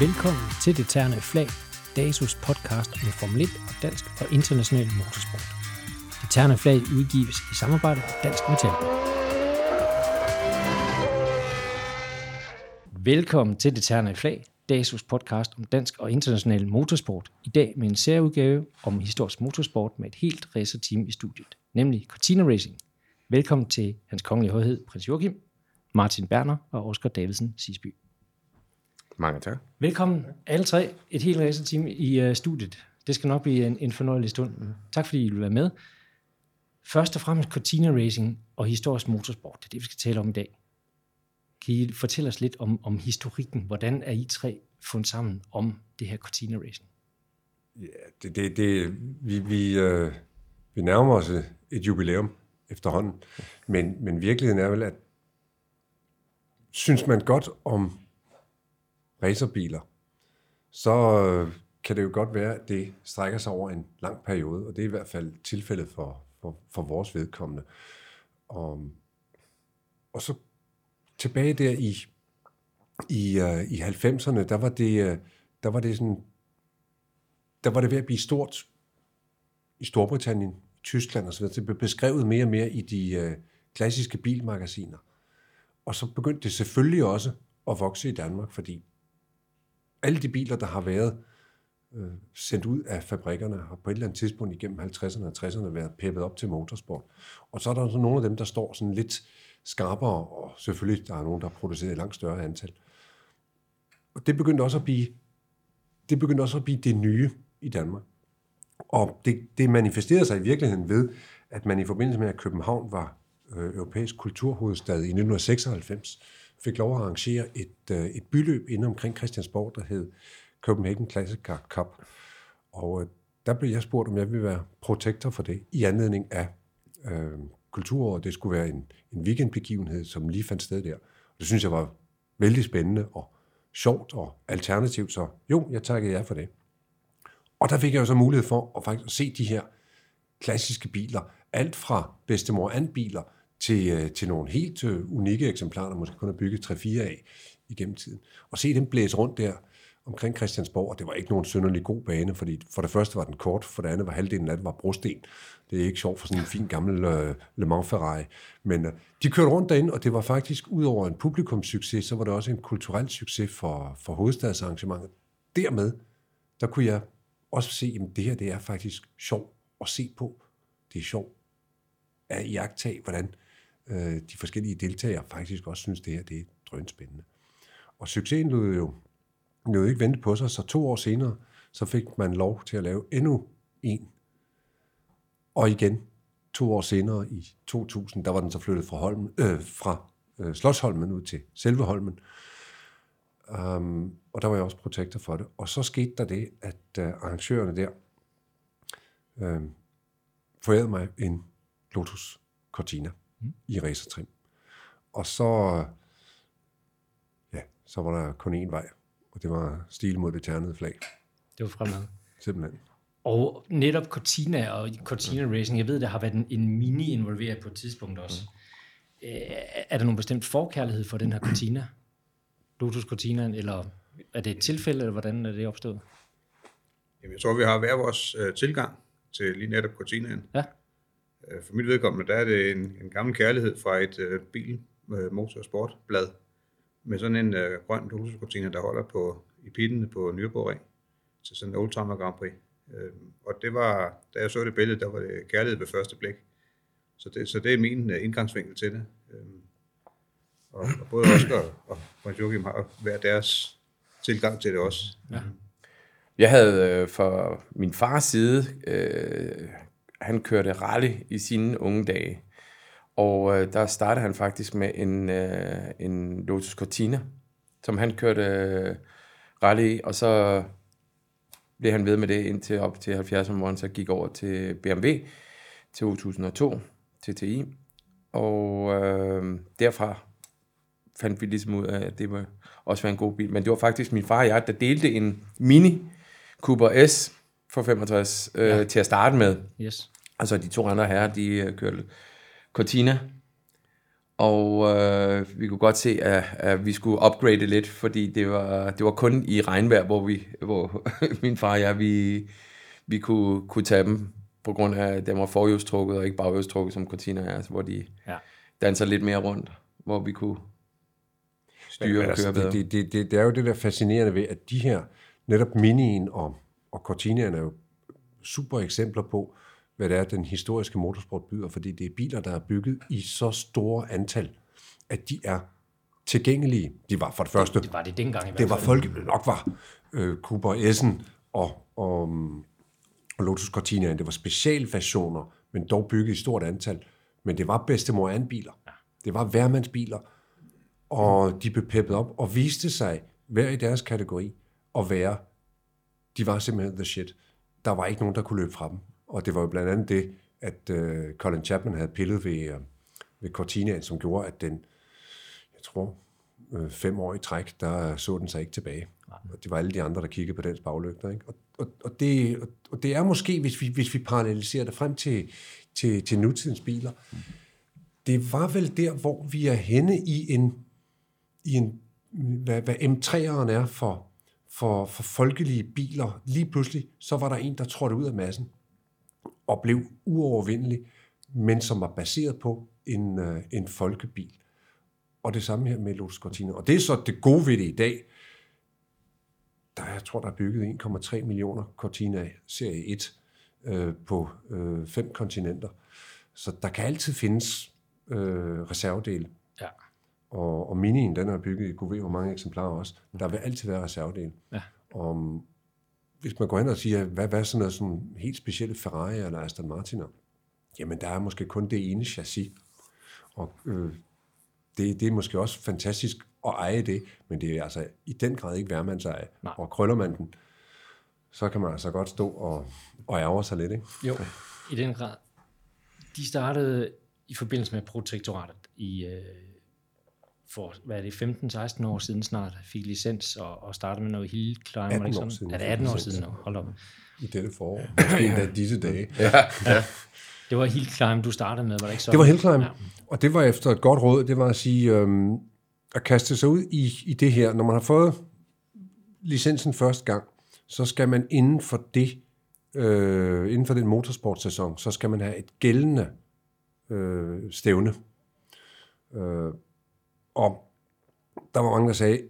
Velkommen til Det Terne Flag, DASUS podcast om Formel 1 og dansk og international motorsport. Det Terne Flag udgives i samarbejde med Dansk Metal. Velkommen til Det Terne Flag, DASUS podcast om dansk og international motorsport. I dag med en særudgave om historisk motorsport med et helt racerteam i studiet, nemlig Cortina Racing. Velkommen til Hans Kongelige Højhed, Prins Joachim, Martin Berner og Oscar Davidsen Sisby. Mange tak. Velkommen alle tre, et helt racerteam i uh, studiet. Det skal nok blive en, en fornøjelig stund. Tak fordi I vil være med. Først og fremmest Cortina Racing og historisk motorsport. Det er det, vi skal tale om i dag. Kan I fortælle os lidt om, om historikken? Hvordan er I tre fundet sammen om det her Cortina Racing? Ja, det, det, det, vi, vi, øh, vi nærmer os et jubilæum efterhånden, men, men virkeligheden er vel, at synes man godt om racerbiler, så øh, kan det jo godt være, at det strækker sig over en lang periode, og det er i hvert fald tilfældet for, for, for vores vedkommende. Og, og så tilbage der i, i, uh, i 90'erne, der var det, uh, der var det sådan, der var det ved at blive stort i Storbritannien, Tyskland osv. Det blev beskrevet mere og mere i de uh, klassiske bilmagasiner. Og så begyndte det selvfølgelig også at vokse i Danmark, fordi alle de biler, der har været øh, sendt ud af fabrikkerne, har på et eller andet tidspunkt igennem 50'erne og 60'erne været peppet op til motorsport. Og så er der så nogle af dem, der står sådan lidt skarpere, og selvfølgelig der er nogen, der har produceret et langt større antal. Og det begyndte også at blive det begyndte også at blive det nye i Danmark. Og det, det manifesterede sig i virkeligheden ved, at man i forbindelse med, at København var øh, europæisk kulturhovedstad i 1996, fik lov at arrangere et, øh, et byløb inde omkring Christiansborg, der hed Copenhagen Classic Car Cup. Og øh, der blev jeg spurgt, om jeg ville være protektor for det, i anledning af øh, kulturåret. Det skulle være en, en weekendbegivenhed, som lige fandt sted der. Og det synes jeg var vældig spændende og sjovt og alternativt, så jo, jeg takkede jer for det. Og der fik jeg jo så mulighed for at faktisk se de her klassiske biler. Alt fra bedstemor and biler til, øh, til nogle helt øh, unikke eksemplarer, der måske kun er bygget 3-4 af igennem tiden. Og se dem blæse rundt der omkring Christiansborg, og det var ikke nogen synderlig god bane, fordi for det første var den kort, for det andet var halvdelen af den var brosten. Det er ikke sjovt for sådan en fin gammel uh, Le Mans Ferrari. Men uh, de kørte rundt derinde, og det var faktisk, ud over en publikumssucces, så var det også en kulturel succes for, for hovedstadsarrangementet. Dermed, der kunne jeg også se, at det her det er faktisk sjovt at se på. Det er sjovt at iagtage, hvordan øh, de forskellige deltagere faktisk også synes, det her det er drønspændende. Og succesen lød jo lød ikke vente på sig, så to år senere, så fik man lov til at lave endnu en. Og igen, to år senere i 2000, der var den så flyttet fra, Holmen, øh, fra øh, Slottsholmen ud til selve Holmen. Um, og der var jeg også protektor for det. Og så skete der det, at uh, arrangørerne der øh, forærede mig en Lotus Cortina mm. i racertrim. Og så, ja, så var der kun én vej, og det var stil mod det ternede flag. Det var fremad. Simpelthen. Og netop Cortina og Cortina ja. Racing, jeg ved, der har været en, en mini involveret på et tidspunkt også. Ja. Øh, er der nogen bestemt forkærlighed for den her Cortina? Lotus Cortina, eller er det et tilfælde, eller hvordan er det opstået? Jamen, jeg tror, vi har hver vores øh, tilgang til lige netop Cortinaen. Ja. Øh, for mit vedkommende, der er det en, en gammel kærlighed fra et øh, bil, øh, motor- og sportblad, med sådan en øh, grøn lotuskortina, der holder på, i pitten på Nürburgring, til sådan en Oldtimer Grand Prix. Øh, og det var, da jeg så det billede, der var det kærlighed ved første blik. Så det, så det er min øh, indgangsvinkel til det. Øh, og, og både Oscar og Prins Joachim har hver deres tilgang til det også. Ja. Jeg havde øh, for min fars side øh, han kørte rally i sine unge dage. Og øh, der startede han faktisk med en, øh, en Lotus Cortina, som han kørte øh, rally i, og så blev han ved med det indtil op til 70'erne, hvor han så gik over til BMW til 2002, TTI. Og øh, derfra fandt vi ligesom ud af, at det var også være en god bil. Men det var faktisk min far og jeg, der delte en Mini Cooper S for 65 øh, ja. til at starte med. Yes. Altså de to andre herrer, de øh, kørte Cortina. og øh, vi kunne godt se, at, at vi skulle upgrade lidt, fordi det var, det var kun i regnvejr, hvor, vi, hvor min far og jeg, vi, vi kunne, kunne tage dem, på grund af, at den var forhjulstrukket og ikke baghjulstrukket, som Cortina er, altså, hvor de ja. danser lidt mere rundt, hvor vi kunne styre og altså, køre bedre. Det, det, det, det er jo det der fascinerende ved, at de her, netop Minien og, og Cortinaen er jo super eksempler på, hvad det er, den historiske motorsport byder, fordi det er biler, der er bygget i så store antal, at de er tilgængelige. De var for det første... Det var det dengang i hvert fald. Det var folk, nok var øh, Cooper Essen og, og, og Lotus Cortina. Det var specialversioner, men dog bygget i stort antal. Men det var bedstemor biler. Det var værmandsbiler, og de blev peppet op og viste sig, hver i deres kategori, at være, de var simpelthen the shit. Der var ikke nogen, der kunne løbe fra dem. Og det var jo blandt andet det, at uh, Colin Chapman havde pillet ved, uh, ved Cortina, som gjorde, at den, jeg tror, uh, fem år i træk, der så den sig ikke tilbage. Og det var alle de andre, der kiggede på dens baglygter. Ikke? Og, og, og, det, og det er måske, hvis vi, hvis vi paralleliserer det frem til, til, til nutidens biler, det var vel der, hvor vi er henne i en, i en hvad, hvad M3'eren er for, for, for folkelige biler. Lige pludselig, så var der en, der trådte ud af massen og blev uovervindelig, men som var baseret på en, øh, en folkebil. Og det samme her med Lotus Cortina. Og det er så det gode ved det i dag. Der, jeg tror, der er bygget 1,3 millioner Cortina serie 1 øh, på øh, fem kontinenter. Så der kan altid findes øh, reservedele. Og, og Minien, den er bygget i GV, hvor mange eksemplarer også. Der vil altid være reservedele. Ja. Og hvis man går ind og siger, hvad, hvad er sådan noget sådan helt specielt Ferrari eller Aston Martin? Jamen, der er måske kun det ene chassis. Og øh, det, det er måske også fantastisk at eje det, men det er altså i den grad ikke værmandseje. Og krøller man den, så kan man altså godt stå og, og ærge sig lidt, ikke? Jo, i den grad. De startede i forbindelse med protektoratet i, øh, for, hvad er det, 15-16 år siden snart, fik licens og, og startede med noget hill climb. 18 år siden. Er det 18 år siden nu? Hold op. I dette forår. Måske endda disse dage. ja. ja. Det var hill climb, du startede med, var det ikke så? Det var hill climb, ja. og det var efter et godt råd, det var at sige, øhm, at kaste sig ud i, i det her. Når man har fået licensen første gang, så skal man inden for det, øh, inden for den motorsportsæson, så skal man have et gældende øh, stævne. Øh, og der var mange, der sagde,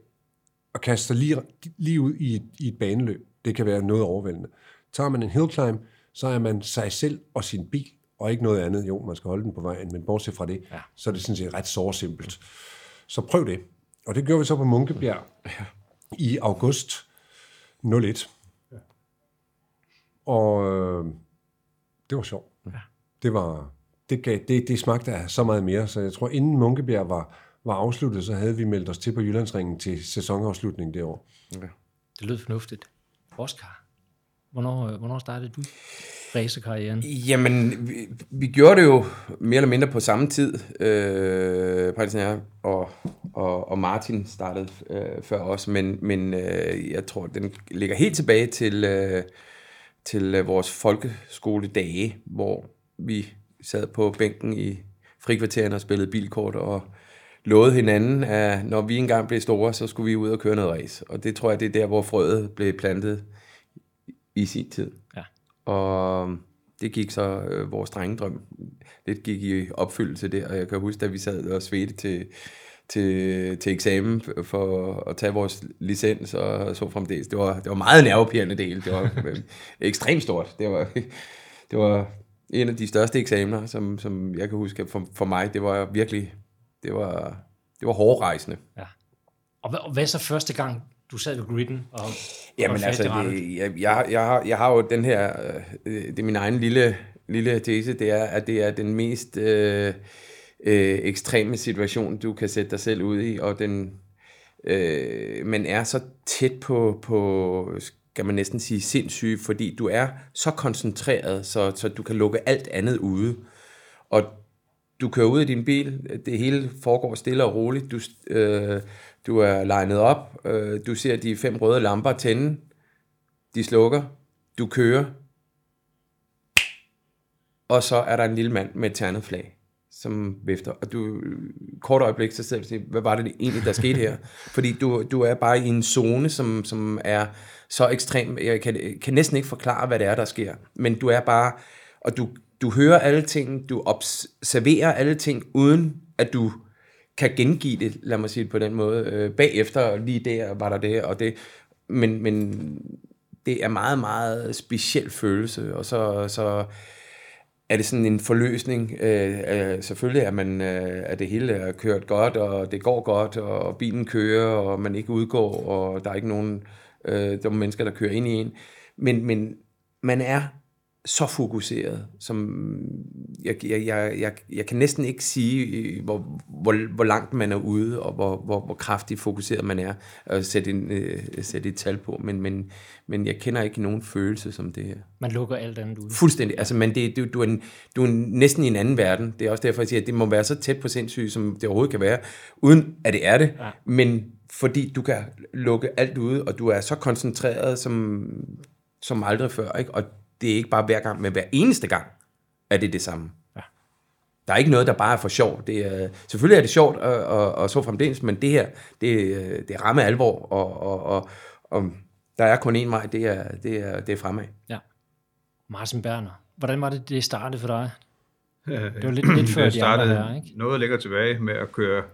at kaste sig lige, lige ud i et, i et baneløb, det kan være noget overvældende. Tager man en hill climb, så er man sig selv og sin bil, og ikke noget andet. Jo, man skal holde den på vejen, men bortset fra det, ja. så er det sådan set ret så simpelt. Så prøv det. Og det gjorde vi så på Munkebjerg i august 01. Ja. Og øh, det var sjovt. Ja. Det var det, gav, det, det smagte af så meget mere, så jeg tror, inden Munkebjerg var, var afsluttet, så havde vi meldt os til på Jyllandsringen til sæsonafslutning det år. Okay. Det lød fornuftigt. Oscar, hvornår, hvornår startede du racerkarrieren? Jamen, vi, vi gjorde det jo mere eller mindre på samme tid. Øh, og, og, og Martin startede øh, før os, men, men øh, jeg tror, den ligger helt tilbage til, øh, til øh, vores folkeskoledage, hvor vi sad på bænken i frikvarteren og spillede bilkort og lovede hinanden, at når vi engang blev store, så skulle vi ud og køre noget race. Og det tror jeg, det er der, hvor frøet blev plantet i sin tid. Ja. Og det gik så øh, vores drengedrøm. Det gik i opfyldelse der, og jeg kan huske, da vi sad og svedte til, til, til eksamen for at tage vores licens og så fremdeles. Det var, det var meget nervepirrende del. Det var øh, ekstremt stort. Det var, det var en af de største eksamener, som, som jeg kan huske for, for mig. Det var virkelig det var, det var hårdrejsende. Ja. Og hvad, og hvad så første gang, du sad ved griden? Og, Jamen altså, det, jeg, jeg, jeg, har, jeg har jo den her, øh, det er min egen lille, lille tese, det er, at det er den mest øh, øh, ekstreme situation, du kan sætte dig selv ud i, og den, øh, man er så tæt på, på, kan man næsten sige, sindssyg, fordi du er så koncentreret, så, så du kan lukke alt andet ude. Og du kører ud i din bil, det hele foregår stille og roligt, du, øh, du er legnet op, øh, du ser de fem røde lamper tænde, de slukker, du kører, og så er der en lille mand med et ternet flag, som vifter, og du, kort øjeblik, så sidder du og siger, hvad var det egentlig, der skete her? Fordi du, du er bare i en zone, som, som er så ekstrem, jeg kan, kan næsten ikke forklare, hvad det er, der sker, men du er bare, og du, du hører alle ting, du observerer alle ting, uden at du kan gengive det, lad mig sige det på den måde. Øh, bagefter, lige der var der det, og det, men, men det er meget, meget speciel følelse, og så, så er det sådan en forløsning. Øh, øh, selvfølgelig er man, øh, at det hele er kørt godt, og det går godt, og bilen kører, og man ikke udgår, og der er ikke nogen øh, der mennesker, der kører ind i en. Men, men man er så fokuseret, som jeg, jeg, jeg, jeg, jeg kan næsten ikke sige, hvor, hvor, hvor langt man er ude, og hvor, hvor, hvor kraftigt fokuseret man er, at sætte, en, øh, sætte et tal på, men, men, men jeg kender ikke nogen følelse som det her. Man lukker alt andet ud. Fuldstændig, altså, men det, du, du, er en, du er næsten i en anden verden, det er også derfor, jeg siger, at det må være så tæt på sindssyge, som det overhovedet kan være, uden at det er det, ja. men fordi du kan lukke alt ude, og du er så koncentreret som, som aldrig før, ikke? og det er ikke bare hver gang, men hver eneste gang er det det samme. Ja. Der er ikke noget, der bare er for sjov. Det er, selvfølgelig er det sjovt, og, og, og så fremdeles, men det her, det, det rammer alvor, og, og, og, og der er kun én vej, det er, det er, det er fremad. Ja. Martin Berner, hvordan var det, det startede for dig? Det var lidt, lidt før de andre her, ikke? Noget ligger tilbage med at køre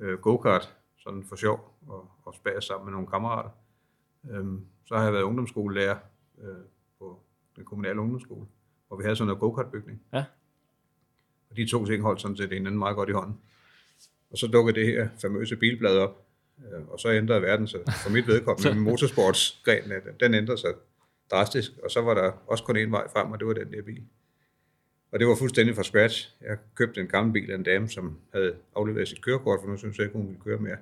øh, go-kart, sådan for sjov, og, og spære sammen med nogle kammerater. Øhm, så har jeg været ungdomsskolelærer øh, den kommunale ungdomsskole, hvor vi havde sådan en go-kart-bygning. Ja. Og de to ting holdt sådan set en anden meget godt i hånden. Og så dukkede det her famøse bilblad op, øh, og så ændrede verden sig for mit vedkommende. motorsportsgren, den ændrede sig drastisk, og så var der også kun én vej frem, og det var den der bil. Og det var fuldstændig fra scratch. Jeg købte en gammel bil af en dame, som havde afleveret sit kørekort, for nu synes jeg ikke, hun ville køre mere.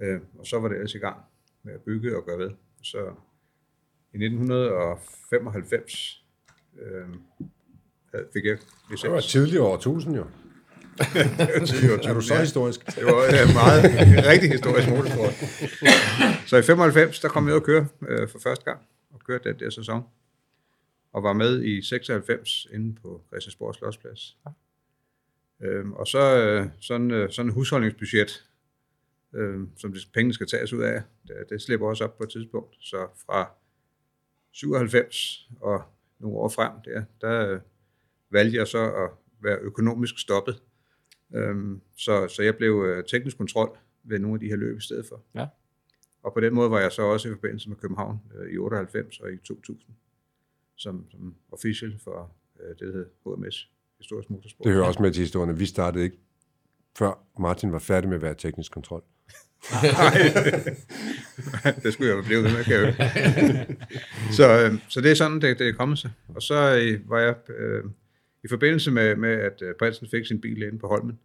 Øh, og så var det ellers i gang med at bygge og gøre ved. Så i 1995 øh, fik jeg licens. Det var tidligere år 1000 jo. det er du så historisk? Det var øh, meget rigtig historisk motorsport. så i 95, der kom jeg ud at køre øh, for første gang, og kørte den der sæson. Og var med i 96 inde på Christiansborg Slottsplads. Øhm, og så øh, sådan, øh, sådan en husholdningsbudget, øh, som det, pengene skal tages ud af, det, det slipper også op på et tidspunkt. Så fra 97 og nogle år frem der, der øh, valgte jeg så at være økonomisk stoppet. Øhm, så, så jeg blev øh, teknisk kontrol ved nogle af de her løb i stedet for. Ja. Og på den måde var jeg så også i forbindelse med København øh, i 98 og i 2000 som, som official for øh, det, der hedder HMS, Historisk Motorsport. Det hører også med til historien. Vi startede ikke, før Martin var færdig med at være teknisk kontrol. Det skulle jeg jo blive ved med, kan jeg så, øh, så det er sådan, det, det er kommet sig. Og så øh, var jeg øh, i forbindelse med, med, at øh, prinsen fik sin bil inde på Holmen,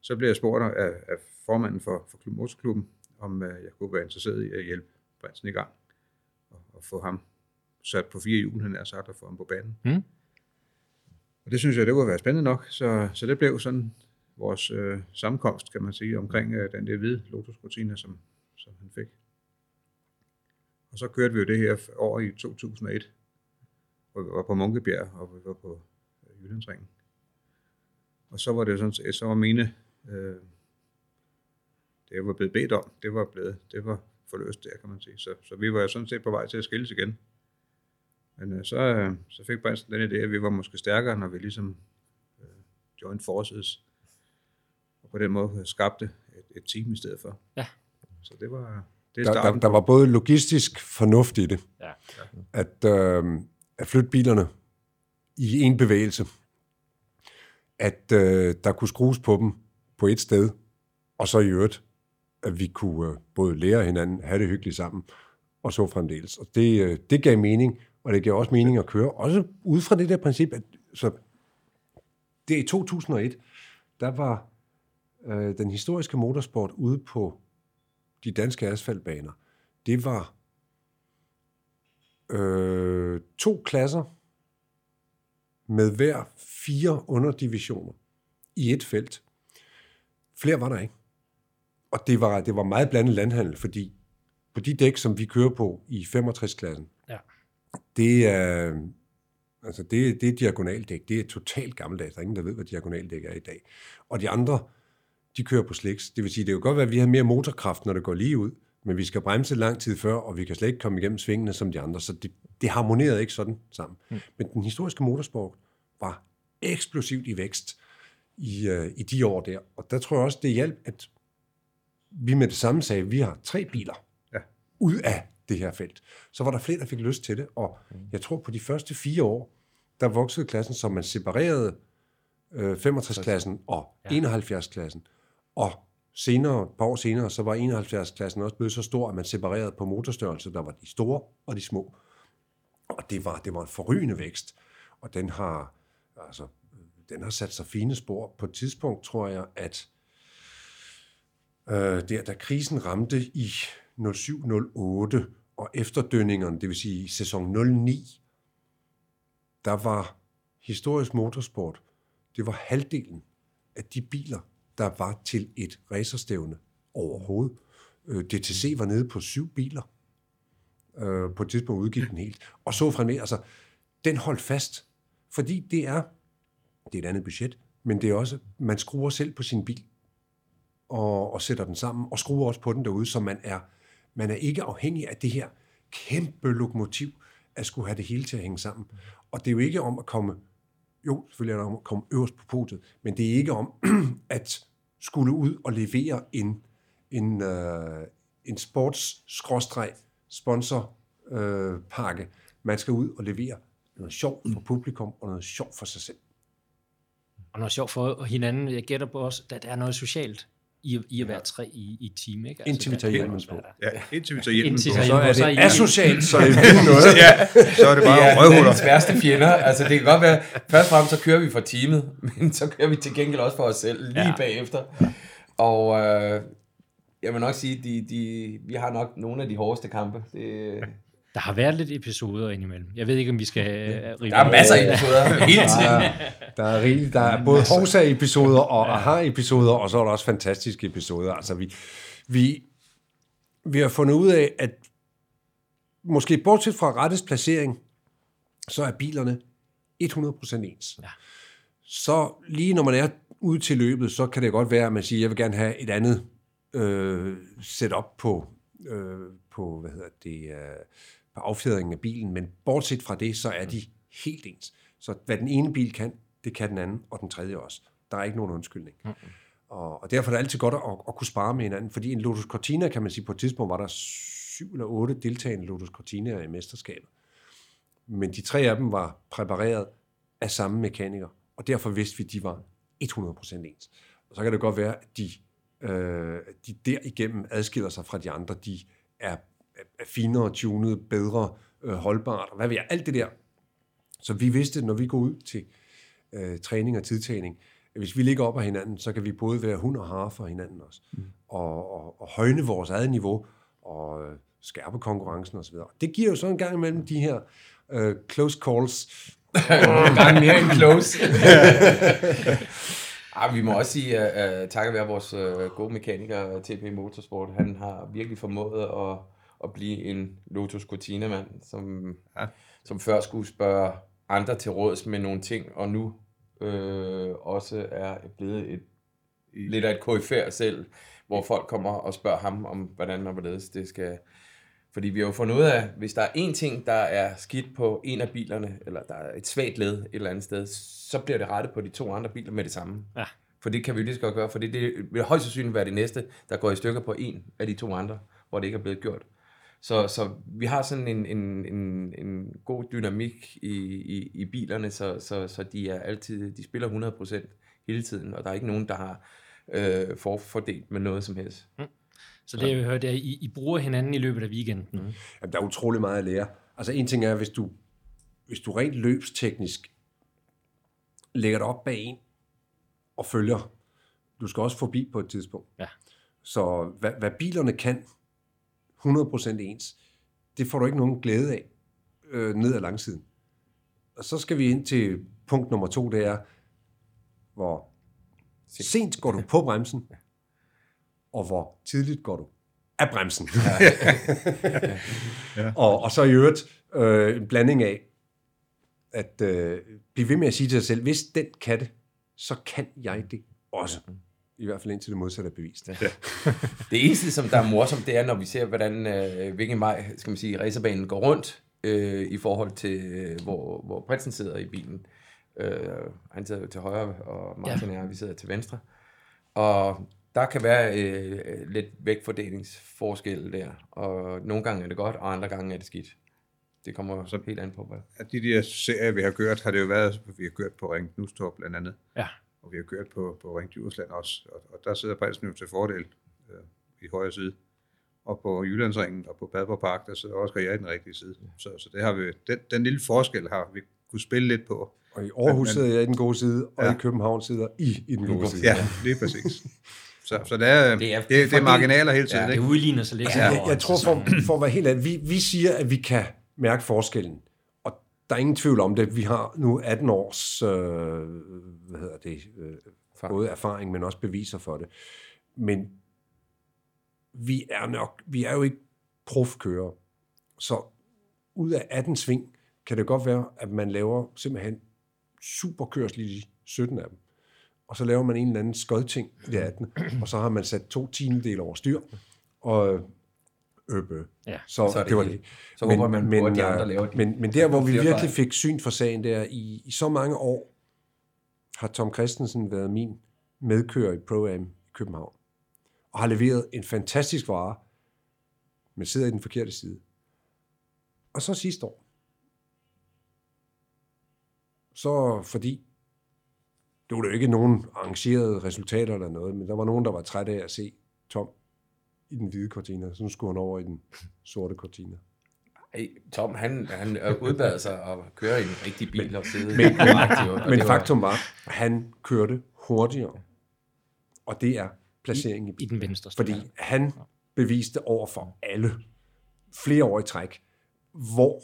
så blev jeg spurgt af, af formanden for, for klub, motorklubben, om øh, jeg kunne være interesseret i at hjælpe prinsen i gang og, og få ham sat på fire hjul, han er sagt, og få ham på banen. Mm. Og det synes jeg, det kunne være spændende nok, så, så det blev sådan vores øh, sammenkomst, kan man sige, omkring øh, den der hvide lotusrutine, som, som han fik. Og så kørte vi jo det her år i 2001, hvor vi var på Munkebjerg, og vi var på øh, Jyllandsringen. Og så var det sådan, så var mine, øh, det jeg var blevet bedt om, det var blevet, det var forløst der, kan man sige. Så, så vi var sådan set på vej til at skilles igen. Men øh, så, øh, så fik Prinsen den idé, at vi var måske stærkere, når vi ligesom øh, joined forces. Og på den måde skabte et, et team i stedet for. Ja. Så det var, det der, der, der var både logistisk fornuft i det, ja. Ja. At, øh, at flytte bilerne i en bevægelse, at øh, der kunne skrues på dem på et sted, og så i øvrigt, at vi kunne øh, både lære hinanden, have det hyggeligt sammen, og så fremdeles. Og det, øh, det gav mening, og det gav også mening at køre, også ud fra det der princip, at så det i 2001, der var øh, den historiske motorsport ude på de danske asfaltbaner, det var øh, to klasser med hver fire underdivisioner i et felt. Flere var der ikke. Og det var, det var meget blandet landhandel, fordi på de dæk, som vi kører på i 65-klassen, ja. det er Altså det, det er diagonaldæk. Det er totalt gammeldags. Der er ingen, der ved, hvad diagonaldæk er i dag. Og de andre, de kører på slicks. Det vil sige, det kan godt være, at vi har mere motorkraft, når det går lige ud, men vi skal bremse lang tid før, og vi kan slet ikke komme igennem svingene som de andre. Så det, det harmonerede ikke sådan sammen. Mm. Men den historiske motorsport var eksplosivt i vækst i, uh, i de år der. Og der tror jeg også, det hjalp, at vi med det samme sagde, at vi har tre biler ja. ud af det her felt. Så var der flere, der fik lyst til det, og jeg tror på de første fire år, der voksede klassen, så man separerede øh, 65-klassen og ja. 71-klassen. Og senere, et par år senere, så var 71-klassen også blevet så stor, at man separerede på motorstørrelse. Der var de store og de små. Og det var, det var en forrygende vækst. Og den har, altså, den har sat sig fine spor. På et tidspunkt tror jeg, at øh, der, da krisen ramte i 07-08, og efterdønningerne, det vil sige sæson 09, der var historisk motorsport, det var halvdelen af de biler, der var til et racerstævne overhovedet. Øh, DTC var nede på syv biler. Øh, på et tidspunkt udgik den helt. Og så fremad, altså, den holdt fast, fordi det er, det er et andet budget, men det er også, man skruer selv på sin bil, og, og sætter den sammen, og skruer også på den derude, så man er, man er ikke afhængig af det her kæmpe lokomotiv, at skulle have det hele til at hænge sammen. Og det er jo ikke om at komme, jo, selvfølgelig er det om at komme øverst på podiet, men det er ikke om at skulle ud og levere en, en, uh, en sports-sponsorpakke. Uh, Man skal ud og levere noget sjovt for publikum og noget sjovt for sig selv. Og noget sjovt for hinanden. Jeg gætter på også, at der er noget socialt i, i at være tre i, i team. Ikke? Altså, indtil vi tager hjelmen på. Ja, indtil vi tager hjelmen på. Så er Så er det I- asocialt, så er det noget. ja, så er det bare Ja, røvhuller. verdens værste fjender. Altså, det kan godt være, først og fremmest så kører vi for teamet, men så kører vi til gengæld også for os selv lige Ja. bagefter. Og øh, jeg vil nok sige, de, de, vi har nok nogle af de hårdeste kampe. Det, Der har været lidt episoder indimellem. Jeg ved ikke, om vi skal uh, rive der er masser af episoder hele tiden. Der er, rigeligt. der er både Horsa-episoder og Aha-episoder, og så er der også fantastiske episoder. Altså, vi, vi, vi har fundet ud af, at måske bortset fra rettes placering, så er bilerne 100% ens. Ja. Så lige når man er ude til løbet, så kan det godt være, at man siger, at jeg vil gerne have et andet øh, setup på, øh, på, hvad hedder det, øh, på affjedringen af bilen, men bortset fra det, så er de helt ens. Så hvad den ene bil kan, det kan den anden, og den tredje også. Der er ikke nogen undskyldning. Mm-hmm. Og, og derfor er det altid godt at, at kunne spare med hinanden, fordi en Lotus Cortina, kan man sige, på et tidspunkt var der syv eller otte deltagende Lotus Cortinaer i mesterskabet. Men de tre af dem var præpareret af samme mekaniker, og derfor vidste vi, at de var 100% ens. Og så kan det godt være, at de, øh, de derigennem adskiller sig fra de andre. De er, er finere tunet, bedre øh, holdbart, og hvad ved jeg, alt det der. Så vi vidste, når vi går ud til øh, træning og tidtagning, hvis vi ligger op af hinanden, så kan vi både være hund og hare for hinanden også. Mm. Og, og, og højne vores eget niveau, og øh, skærpe konkurrencen osv. Det giver jo så en gang imellem de her øh, close calls, gang mere end close. ah, vi må også sige, at uh, takket være vores uh, gode mekaniker, TP Motorsport, han har virkelig formået at, at blive en Lotus Cortina-mand, som, ja. som før skulle spørge andre til råds med nogle ting, og nu øh, også er blevet et, lidt af et KFR selv, hvor folk kommer og spørger ham om, hvordan og hvorledes det skal... Fordi vi har jo fundet ud af, hvis der er én ting, der er skidt på en af bilerne, eller der er et svagt led et eller andet sted, så bliver det rettet på de to andre biler med det samme. Ja. For det kan vi jo lige så godt gøre, for det, det vil højst sandsynligt være det næste, der går i stykker på en af de to andre, hvor det ikke er blevet gjort. Så, så vi har sådan en, en, en, en god dynamik i, i, i bilerne, så, så, så de er altid, de spiller 100% hele tiden, og der er ikke nogen, der har øh, forfordelt med noget som helst. Så det, jeg hørte, er, at I, I bruger hinanden i løbet af weekenden. Mm. Jamen, der er utrolig meget at lære. Altså en ting er, hvis du, hvis du rent løbsteknisk lægger dig op bag en og følger, du skal også forbi på et tidspunkt. Ja. Så hvad, hvad bilerne kan, 100% ens, det får du ikke nogen glæde af øh, ned ad langsiden. Og så skal vi ind til punkt nummer to, det er, hvor sent går du på bremsen, og hvor tidligt går du af bremsen. og, og så i øvrigt øh, en blanding af, at øh, blive ved med at sige til sig selv, hvis den kan det, så kan jeg det også. I hvert fald indtil det modsatte er bevist. Ja. Det eneste, som der er morsomt, det er, når vi ser, hvordan øh, hvilken vej, skal man sige, racerbanen går rundt, øh, i forhold til, øh, hvor, hvor prinsen sidder i bilen. Øh, han sidder jo til højre, og Martin ja. og jeg, vi sidder til venstre. Og der kan være øh, lidt vægtfordelingsforskel der, og nogle gange er det godt, og andre gange er det skidt. Det kommer så helt an på, hvad. Af de der serier, vi har kørt, har det jo været, vi har kørt på Ring Knustorp blandt andet. Ja. Og vi har kørt på, på Ring Djursland også, og, og der sidder prinsen jo til fordel øh, i højre side. Og på Jyllandsringen og på Badborg Park, der sidder også jeg i den rigtige side. Så, så det har vi, den, den lille forskel har vi kunne spille lidt på. Og i Aarhus Men- sidder jeg i den gode side, og Ja. i København sidder I i den gode side. Ja, lige præcis. Så, så det, er, Det det, er- det, det er marginaler hele tiden, Ja, Det udligner sig lidt. Ja, hen jeg, jeg tror, for, for at være helt ærlig, vi, vi siger, at vi kan mærke forskellen. Der er ingen tvivl om det. Vi har nu 18 års øh, hvad hedder det, øh, både erfaring, men også beviser for det. Men vi er nok, vi er jo ikke profkører. Så ud af 18 sving, kan det godt være, at man laver simpelthen superkørsel i 17 af dem. Og så laver man en eller anden skodting i det 18. Og så har man sat to tiendedele over styr. Og øbe. Ja, så, så det det, var det. så håber man på, at de andre øh, laver de- men, men der, hvor vi virkelig fik syn for sagen, der i, i så mange år, har Tom Christensen været min medkører i Pro-Am i København. Og har leveret en fantastisk vare, men sidder i den forkerte side. Og så sidste år, så fordi, det var jo ikke nogen arrangerede resultater eller noget, men der var nogen, der var trætte af at se Tom i den hvide cortina, så nu skulle han over i den sorte cortina. Ej, Tom, han, han udbad sig at køre i en rigtig bil og sidde Men- korrekt, jo, og Men faktum var, at han kørte hurtigere. Og det er placeringen i I bilen. den venstre Fordi han beviste over for alle, flere år i træk, hvor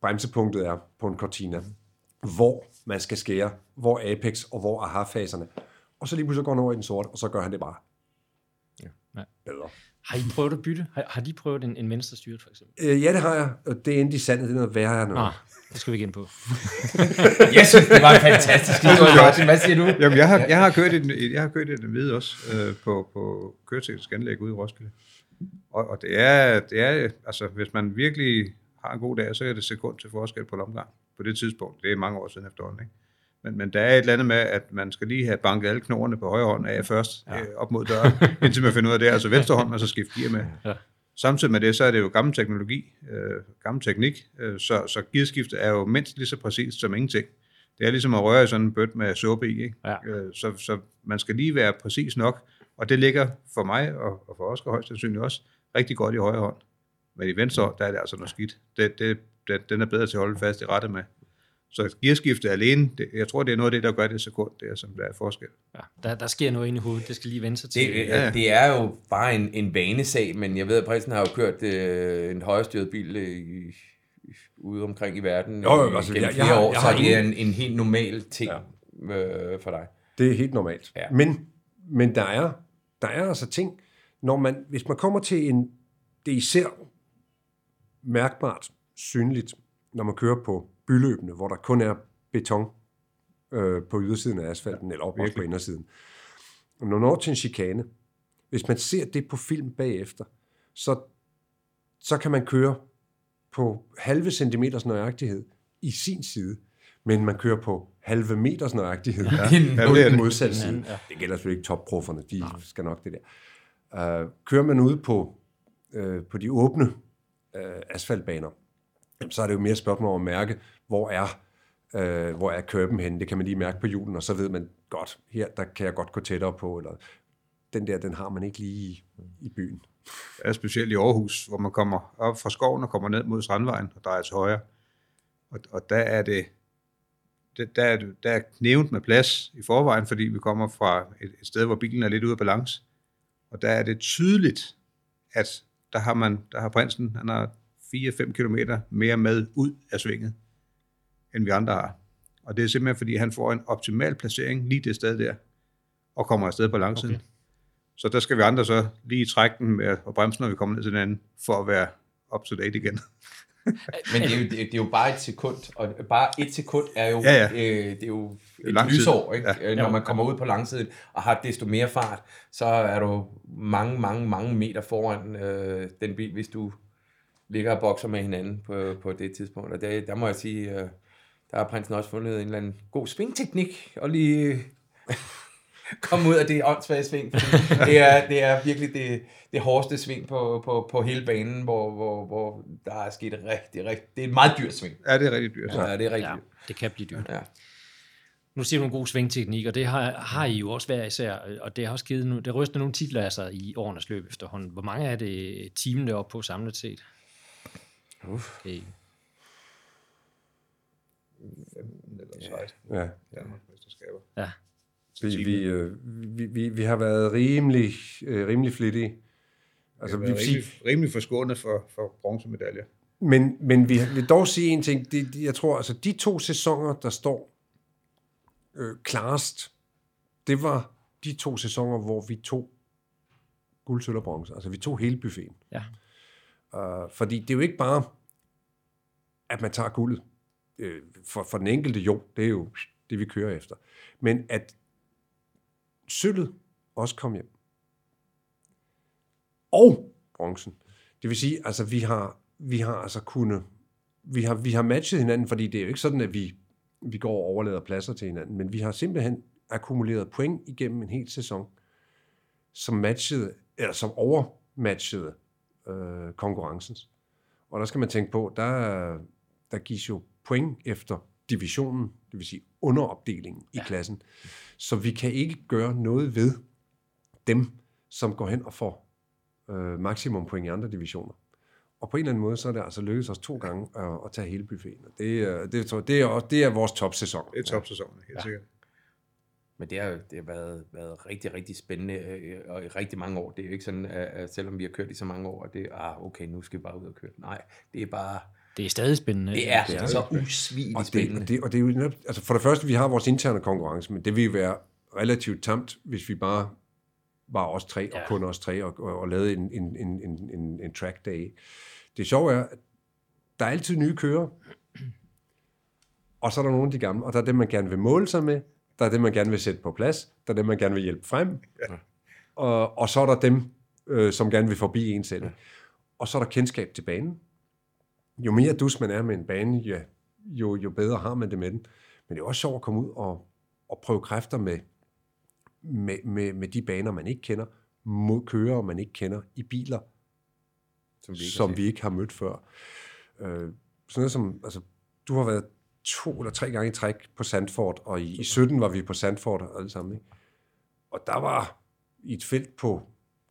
bremsepunktet er på en Cortina. Hvor man skal skære, hvor Apex og hvor aha-faserne. Og så lige pludselig går han over i den sorte, og så gør han det bare Ja. bedre. Har I prøvet at bytte? Har, har de prøvet en, en venstre styret, for eksempel? Øh, ja, det har jeg. Og det endte i sandet. Det er noget værre noget. Nå, det skal vi ikke ind på. Jeg synes, det var en fantastisk Martin. Hvad siger du? Jamen, jeg har, jeg har kørt den, jeg har kørt den hvide også, øh, på, på køreteknisk anlæg ude i Roskilde. Og, og det, er, det er, altså, hvis man virkelig har en god dag, så er det sekund til forskel på omgang på det tidspunkt. Det er mange år siden efterhånden, ikke? Men, men der er et eller andet med, at man skal lige have banket alle knoglerne på højre hånd af først, ja. øh, op mod døren, indtil man finder ud af det. Altså venstre hånd, man så skifter gear med. Ja. Samtidig med det, så er det jo gammel teknologi, øh, gammel teknik, øh, så, så gearskiftet er jo mindst lige så præcist som ingenting. Det er ligesom at røre i sådan en bøt med suppe i, ikke? Ja. Øh, så, så man skal lige være præcis nok, og det ligger for mig, og, og for Oscar højst sandsynligt også, rigtig godt i højre hånd. Men i venstre der er det altså noget skidt. Det, det, det, den er bedre til at holde fast i rette med. Så gearskiftet alene, det, jeg tror, det er noget af det, der gør det sekund, det er, som der er forskel. Ja, der, der sker noget inde i hovedet. Det skal lige vende sig til. Det, Ja. ja. det er jo bare en, en vanesag, men jeg ved, at prinsen har jo kørt øh, en højrestyret bil øh, i, i, ude omkring i verden Jo, jo, øh, altså, gennem jeg- jeg flere har- år, jeg så har det er en, en helt normal ting ja. øh, for dig. Det er helt normalt. Ja. Men, men der, er, der er altså ting, når man, hvis man kommer til en, det er især mærkbart synligt, når man kører på byløbene, hvor der kun er beton øh, på ydersiden af asfalten, ja, eller op også på indersiden. Og når man når til en chikane, hvis man ser det på film bagefter, så, så kan man køre på halve centimeters nøjagtighed i sin side, men man kører på halve meters nøjagtighed ja. Ja, på den modsatte side. Ja. Det gælder selvfølgelig ikke topprofferne, de Nej. skal nok det der. Uh, kører man ude på, uh, på de åbne uh, asfaltbaner, så er det jo mere et spørgsmål om at mærke, hvor er, øh, hvor er køben henne. Det kan man lige mærke på julen, og så ved man godt, her der kan jeg godt gå tættere på, eller den der, den har man ikke lige i, i byen. Ja, specielt i Aarhus, hvor man kommer op fra skoven og kommer ned mod Strandvejen og drejer til højre. Og, og der er det, det der, er, der er knævnt med plads i forvejen, fordi vi kommer fra et, et sted, hvor bilen er lidt ude af balance. Og der er det tydeligt, at der har, man, der har prinsen, han har 4-5 kilometer mere med ud af svinget, end vi andre har. Og det er simpelthen, fordi han får en optimal placering lige det sted der, og kommer afsted på langsiden. Okay. Så der skal vi andre så lige trække den med at bremse, når vi kommer ned til den anden, for at være up to date igen. Men det er, jo, det, er jo bare et sekund, og bare et sekund er jo, Ja, ja. Øh, det er jo et lang lysår, ikke? Ja. Ja. når man kommer ud på langsiden og har desto mere fart, så er du mange, mange, mange meter foran øh, den bil, hvis du ligger og bokser med hinanden på, på det tidspunkt. Og det, der må jeg sige, øh, der har prinsen også fundet en eller anden god svingteknik, og lige komme ud af det åndssvage sving. Det er, det er virkelig det, det hårdeste sving på, på, på hele banen, hvor, hvor, hvor der er sket rigtig, rigtig... Det er et meget dyrt sving. Ja, det er rigtig dyrt. Ja, det er rigtig Ja, dyrt. det kan blive dyrt. Ja. Nu siger du en god svingteknik, og det har, har I jo også været især, og det har også givet, nu, det ryster nogle titler af sig i årenes løb efterhånden. Hvor mange er det teamen deroppe på samlet set? Uff. Okay. 15 eller 16 Ja. Danmarks mesterskaber. Ja, Vi, vi, øh, vi, vi, vi har været rimelig, øh, rimelig flittige. Altså, vi vi er rimelig, rimelig forskånet for, for bronzemedaljer. men, men vi vil dog sige en ting. Det, det- jeg tror, altså de to sæsoner, der står øh, klarest, det var de to sæsoner, hvor vi tog guld, sølv og bronze. Altså vi tog hele buffeten. ja. Uh, fordi det er jo ikke bare, at man tager guldet. Uh, for, for den enkelte jo, det er jo det, vi kører efter. Men at sølvet også kom hjem. Og bronzen. Det vil sige, altså vi har, vi har altså kunnet, vi har, vi har matchet hinanden, fordi det er jo ikke sådan, at vi, vi går og overlader pladser til hinanden, men vi har simpelthen akkumuleret point igennem en hel sæson, som matchede, eller som overmatchede øh, konkurrencen. Og der skal man tænke på, der, der gives jo point efter divisionen, det vil sige underopdelingen i klassen. Så vi kan ikke gøre noget ved dem, som går hen og får øh, maksimum point i andre divisioner. Og på en eller anden måde, så er det altså lykkedes os to gange at, at tage hele buffeten. Det, er- det, det, er, det er vores topsæson. Det er topsæsonen, helt ja. sikkert. Men det har, det har været, været rigtig, rigtig spændende øh, og i rigtig mange år. Det er jo ikke sådan, at, at selvom vi har kørt i så mange år, at det er, ah, okay, nu skal vi bare ud og køre. Nej, det er bare, Det er stadig spændende. det er, Det er så usvigeligt Og det, spændende. og, det, og det er jo altså for det første, vi har vores interne konkurrence, men det vil være relativt tamt, hvis vi bare var os tre, og Ja. kun os tre, og, og, og lavede en, en, en, en, en, en track day. Det sjove er, at der er altid nye kører, og så er der nogle af de gamle, og der er dem, man gerne vil måle sig med, der er dem, man gerne vil sætte på plads, der er dem, man gerne vil hjælpe frem, ja. og, og så er der dem, øh, som gerne vil forbi en selv. Ja. Og så er der kendskab til banen. Jo mere dus man er med en bane, ja, jo, jo bedre har man det med den. Men det er også sjovt at komme ud og, og prøve kræfter med, med, med, med de baner, man ikke kender, mod kører, man ikke kender, i biler, som vi ikke som har vi ikke har mødt før. Øh, sådan noget som, altså, du har været to eller tre gange i træk på Sandford, og i, i 17 var vi på Sandford alle sammen. Ikke? Og der var i et felt på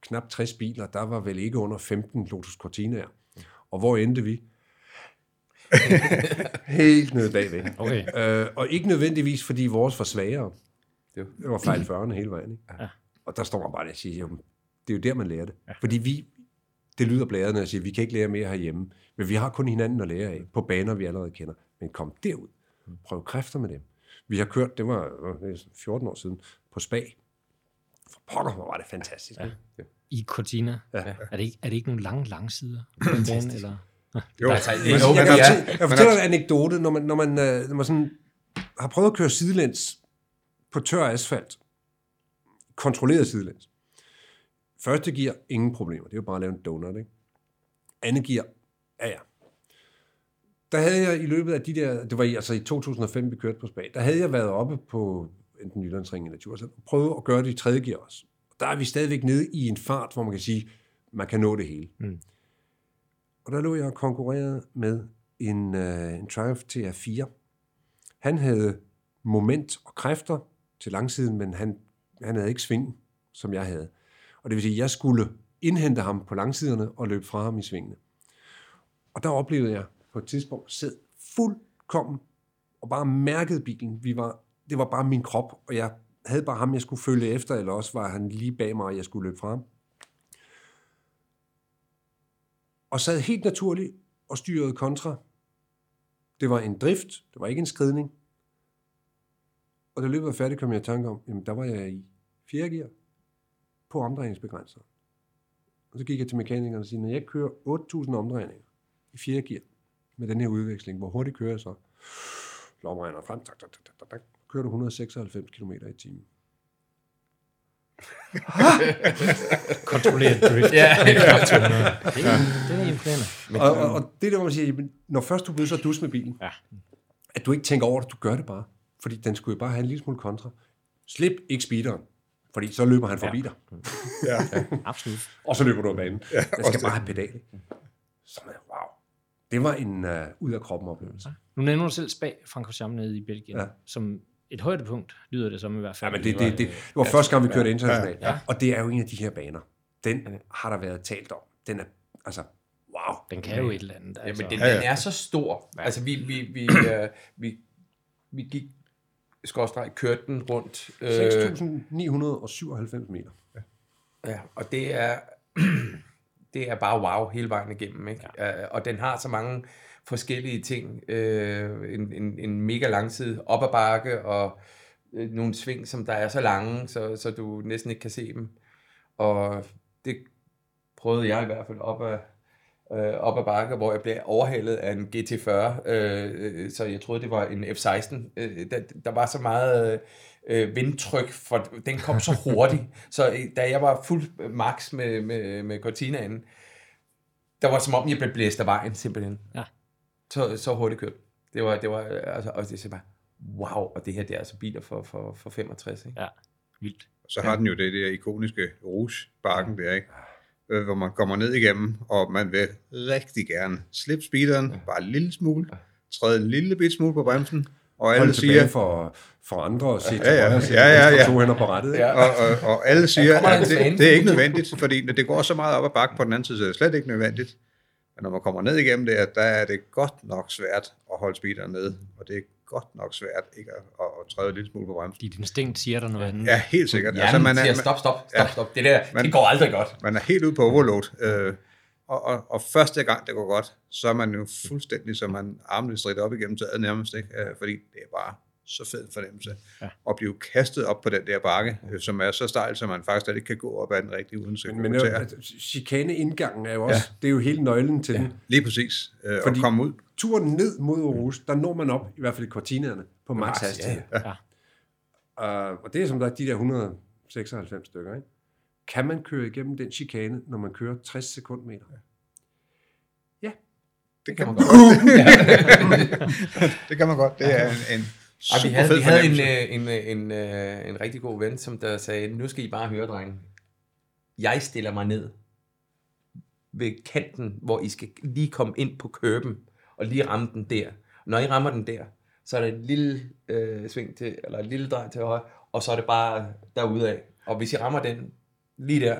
knap 60 biler, der var vel ikke under 15 Lotus Cortinaer. Og hvor endte vi? Helt nede bagved. Okay. Øh, og ikke nødvendigvis, fordi vores var svagere. Det Det var fejl 40'erne hele vejen. Ikke? Ja. Og der står man bare der og siger, jo, det er jo der, man lærer det. Ja. Fordi vi, det lyder når jeg siger, vi kan ikke lære mere herhjemme. Men vi har kun hinanden at lære af, på baner, vi allerede kender. Men kom derud. Prøv kræfter med dem. Vi har kørt, det var øh, 14 år siden, på Spag. For pokker, hvor var det fantastisk. Ja. I Cortina. Ja. Er, det ikke, er det ikke nogle lange, lange sider? på den bane, eller? Jo, er Jeg, Ja. jeg, jeg fortæller en anekdote, når man, når man, øh, når man sådan har prøvet at køre sidelæns på tør asfalt, kontrolleret sidelæns. Første gear, ingen problemer. Det er jo bare at lave en donut, ikke? Andet gear, ja ja. Der havde jeg i løbet af de der, det var i, altså i 2005, vi kørte på Spag, der havde jeg været oppe på enten Jyllandsringen eller Djursland, og prøvet at gøre det i tredje gear også. Og der er vi stadigvæk nede i en fart, hvor man kan sige, man kan nå det hele. Og der lå jeg og konkurrerede med en, øh, en Triumph TR4. Han havde moment og kræfter til langsiden, men han, han havde ikke sving, som jeg havde. Og det vil sige, at jeg skulle indhente ham på langsiderne og løbe fra ham i svingene. Og der oplevede jeg på et tidspunkt sad fuldkommen og bare mærkede bilen. Vi var, det var bare min krop, og jeg havde bare ham, jeg skulle følge efter, eller også var han lige bag mig, og jeg skulle løbe frem. Og sad helt naturligt og styrede kontra. Det var en drift, det var ikke en skridning. Og da løbet var færdigt, kom jeg i tanke om, jamen der var jeg i fjerde gear på omdrejningsbegrænser. Og så gik jeg til mekanikeren og sagde, når jeg kører 8.000 omdrejninger i fjerde gear, med den her udveksling. Hvor hurtigt kører jeg så? Lomregner frem, tak, tak, tak, tak, tak. Kører du 196 km i timen. Kontrolleret drift. Ja, det, er, er. Og, og, og det er der, hvor man siger, jamen, når først du bliver så dus med bilen, Ja. at du ikke tænker over det, du gør det bare. Fordi den skulle jo bare have en lille smule kontra. Slip ikke speederen, fordi så løber han forbi Ja. dig. Ja. Absolut. Og så løber du af banen. Ja, også skal bare have pedal. ikke? Så man, wow. Det var en uh, ud af kroppen oplevelse. Nu nævner du selv Spag Francorchamps nede i Belgien, Ja. ja. som et højdepunkt, lyder det som i hvert Ja, fald. men det, det, det, det var første gang, vi kørte internationalt. Ja. Og det er jo en af de her baner. Den har der været talt om. Den er, altså, wow. Den kan jo et eller andet. Altså. Jamen, den, Ja, ja. den er så stor. Altså, vi, vi, vi, øh, vi, vi gik, skorstræk, kørte den rundt. Øh, 6.997 meter. ja, og det er, det er bare wow hele vejen igennem. Ikke? Ja. og den har så mange forskellige ting. Øh, en, en, en mega langside op ad bakke, og øh, nogle sving, som der er så lange, så, så du næsten ikke kan se dem. Og det prøvede jeg i hvert fald op ad, øh, op ad bakke, hvor jeg blev overhalet af en GT40, øh, så jeg troede, det var en F16. Øh, der, der var så meget øh, vindtryk, for den kom så hurtigt, så øh, da jeg var fuld max med, med, med Cortinaen, der var som om, jeg blev blæst af vejen, simpelthen. Ja. Så, så hurtigt kørt. Det var, det var, altså, og det er bare, wow, og det her, det er altså biler for, for, for 65, ikke? Ja, vildt. Så har den jo det der ikoniske Rouge-bakken der, ikke? Øh, Hvor man kommer ned igennem, og man vil rigtig gerne slippe speederen, bare en lille smule, træde en lille bit smule på bremsen, og alle siger, for, for andre og se til Ja, ja. højre, se Ja, ja, ja. to hænder på rettet. Ikke? Ja. og, og, og alle siger, at det, det er ikke nødvendigt, fordi det går så meget op ad bakke på den anden side, så det er slet ikke nødvendigt. Men når man kommer ned igennem det, der er det godt nok svært at holde speederen nede, og det er godt nok svært ikke at, at, at træde lille smule på bremsen. Dit instinkt siger der noget andet. Ja, helt sikkert. Hjernen altså, man er, siger, stop, stop, stop, Ja. stop. Det der, Men- det går aldrig godt. man er helt ude på overload. Øh, og, og, og første gang det går godt, så er man jo fuldstændig, så man armene stridt op igennem taget nærmest, ikke? Øh, fordi det er bare så fed en fornemmelse Ja. at blive kastet op på den der bakke, øh, som er så stejl, så man faktisk ikke kan gå op ad den rigtige uden at Men, men jo, altså, chikane-indgangen er jo også, ja. det er jo hele nøglen til ja. den. Lige præcis. Øh, Fordi- at komme ud. Turen ned mod Aarhus, der når man op, i hvert fald i kortinerne, på max Max, hastighed. ja, ja. Uh, og det er som der er de der 196 stykker, ikke? Kan man køre igennem den chikane, når man kører 60 sekundmeter? Det kan man godt. det kan man godt. Det er en, en Ej, vi havde, fed vi havde en, øh, en, øh, en, øh, en rigtig god ven, som der sagde, nu skal I bare høre, drenge. Jeg stiller mig ned ved kanten, hvor I skal lige komme ind på køben, og lige ramme den der. Når I rammer den der, så er der et lille øh, sving til, eller et lille drej til højre, og så er det bare derudad. Og hvis I rammer den lige der,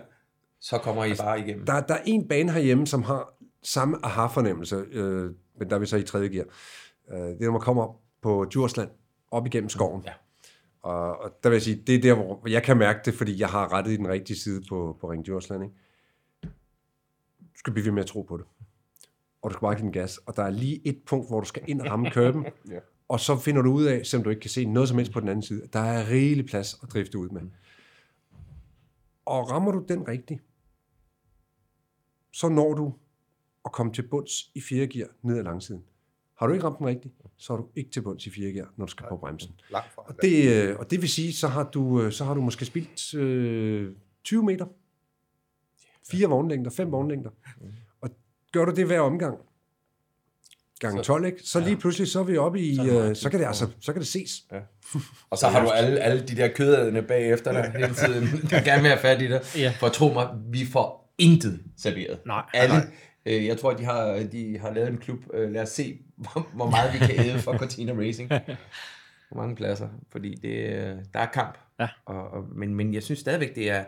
så kommer I bare igennem. Der, der er en bane herhjemme, som har samme aha-fornemmelse, øh, men der er vi så i tredje gear. Øh, det er, når man kommer op på Djursland, op igennem skoven. Ja. Og, og der vil jeg sige, det er der, hvor jeg kan mærke det, fordi jeg har rettet i den rigtige side på, på Ring Djursland. Ikke? Du skal blive ved med at tro på det. Og du skal bare give den gas. Og der er lige et punkt, hvor du skal ind og ramme køben. Ja. Og så finder du ud af, selvom du ikke kan se noget som helst på den anden side, der er rigelig plads at drifte ud med. Og rammer du den rigtigt, så når du at komme til bunds i 4 gear ned ad langsiden. Har du ikke ramt den rigtigt, så er du ikke til bunds i 4 gear, når du skal på bremsen. Og det, øh, og det vil sige, så har du, øh, så har du måske spildt øh, 20 meter. Fire vognlængder, fem vognlængder. Og gør du det hver omgang, gange 12, ikke? så lige pludselig så er vi oppe i, øh, så kan det altså, så kan det ses. Og så har du alle, alle de der kødædende bagefter dig hele tiden, der gerne vil have fat i dig. Ja. For tro mig, vi får intet serveret. Nej. Alle, øh, jeg tror, de har, de har lavet en klub. Øh, lad os se, hvor, hvor meget vi kan æde for Cortina Racing. Hvor mange pladser. Fordi det, øh, der er kamp. Ja. Og, og, men, men jeg synes stadigvæk, det er,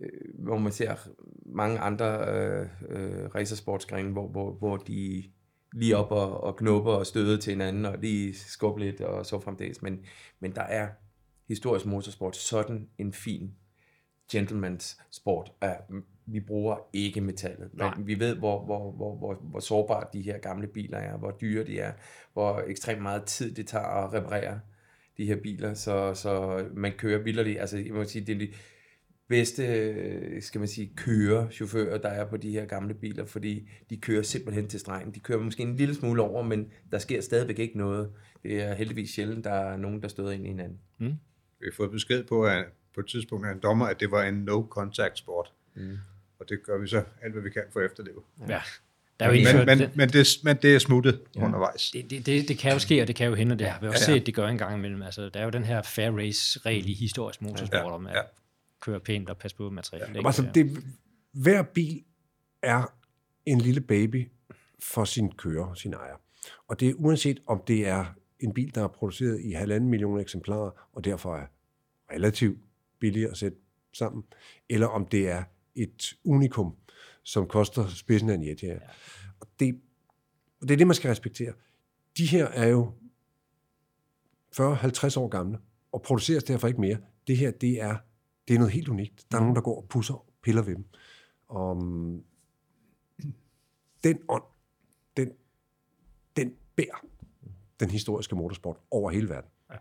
øh, hvor man ser mange andre øh, øh, racersportsgrene, hvor, hvor, hvor de lige op og, og knupper og støder til hinanden, og lige skubber lidt og så fremdeles. Men, men der er historisk motorsport sådan en fin gentleman's sport. At vi bruger ikke metallet. Nej. Men vi ved, hvor, hvor, hvor, hvor, hvor sårbare de her gamle biler er, hvor dyre de er, hvor ekstremt meget tid det tager at reparere de her biler, så, så man kører vildt. Altså, jeg må sige, det er, bedste, skal man sige, kørechauffører, der er på de her gamle biler, fordi de kører simpelthen til strengen. De kører måske en lille smule over, men der sker stadigvæk ikke noget. Det er heldigvis sjældent, der er nogen, der støder ind i hinanden. Mm. Vi har fået besked på, at på et tidspunkt af en dommer, at det var en no-contact sport. Mm. Og det gør vi så alt, hvad vi kan for at efterleve. Ja. Der er jo men, men, men, men, det, men det er smuttet ja. undervejs. Det, det, det, det kan jo ske, og det kan jo hende, og det har vi også ja, ja. set, det gør en gang imellem. Altså, der er jo den her fair race-regel i historisk motorsport, ja, ja. om at. Køre pænt og passe på materialet. Ja. Altså, det, hver bil er en lille baby for sin kører, sin ejer. Og det er uanset om det er en bil, der er produceret i halvanden million eksemplarer, og derfor er relativt billig at sætte sammen, eller om det er et unikum, som koster spidsen af en jet. Ja. Og det, det er det, man skal respektere. De her er jo 40-50 år gamle, og produceres derfor ikke mere. Det her, det er, det er noget helt unikt. Der er nogen, der går og pusser og piller ved dem. Og den ånd, den, den bærer den historiske motorsport over hele verden. Ja,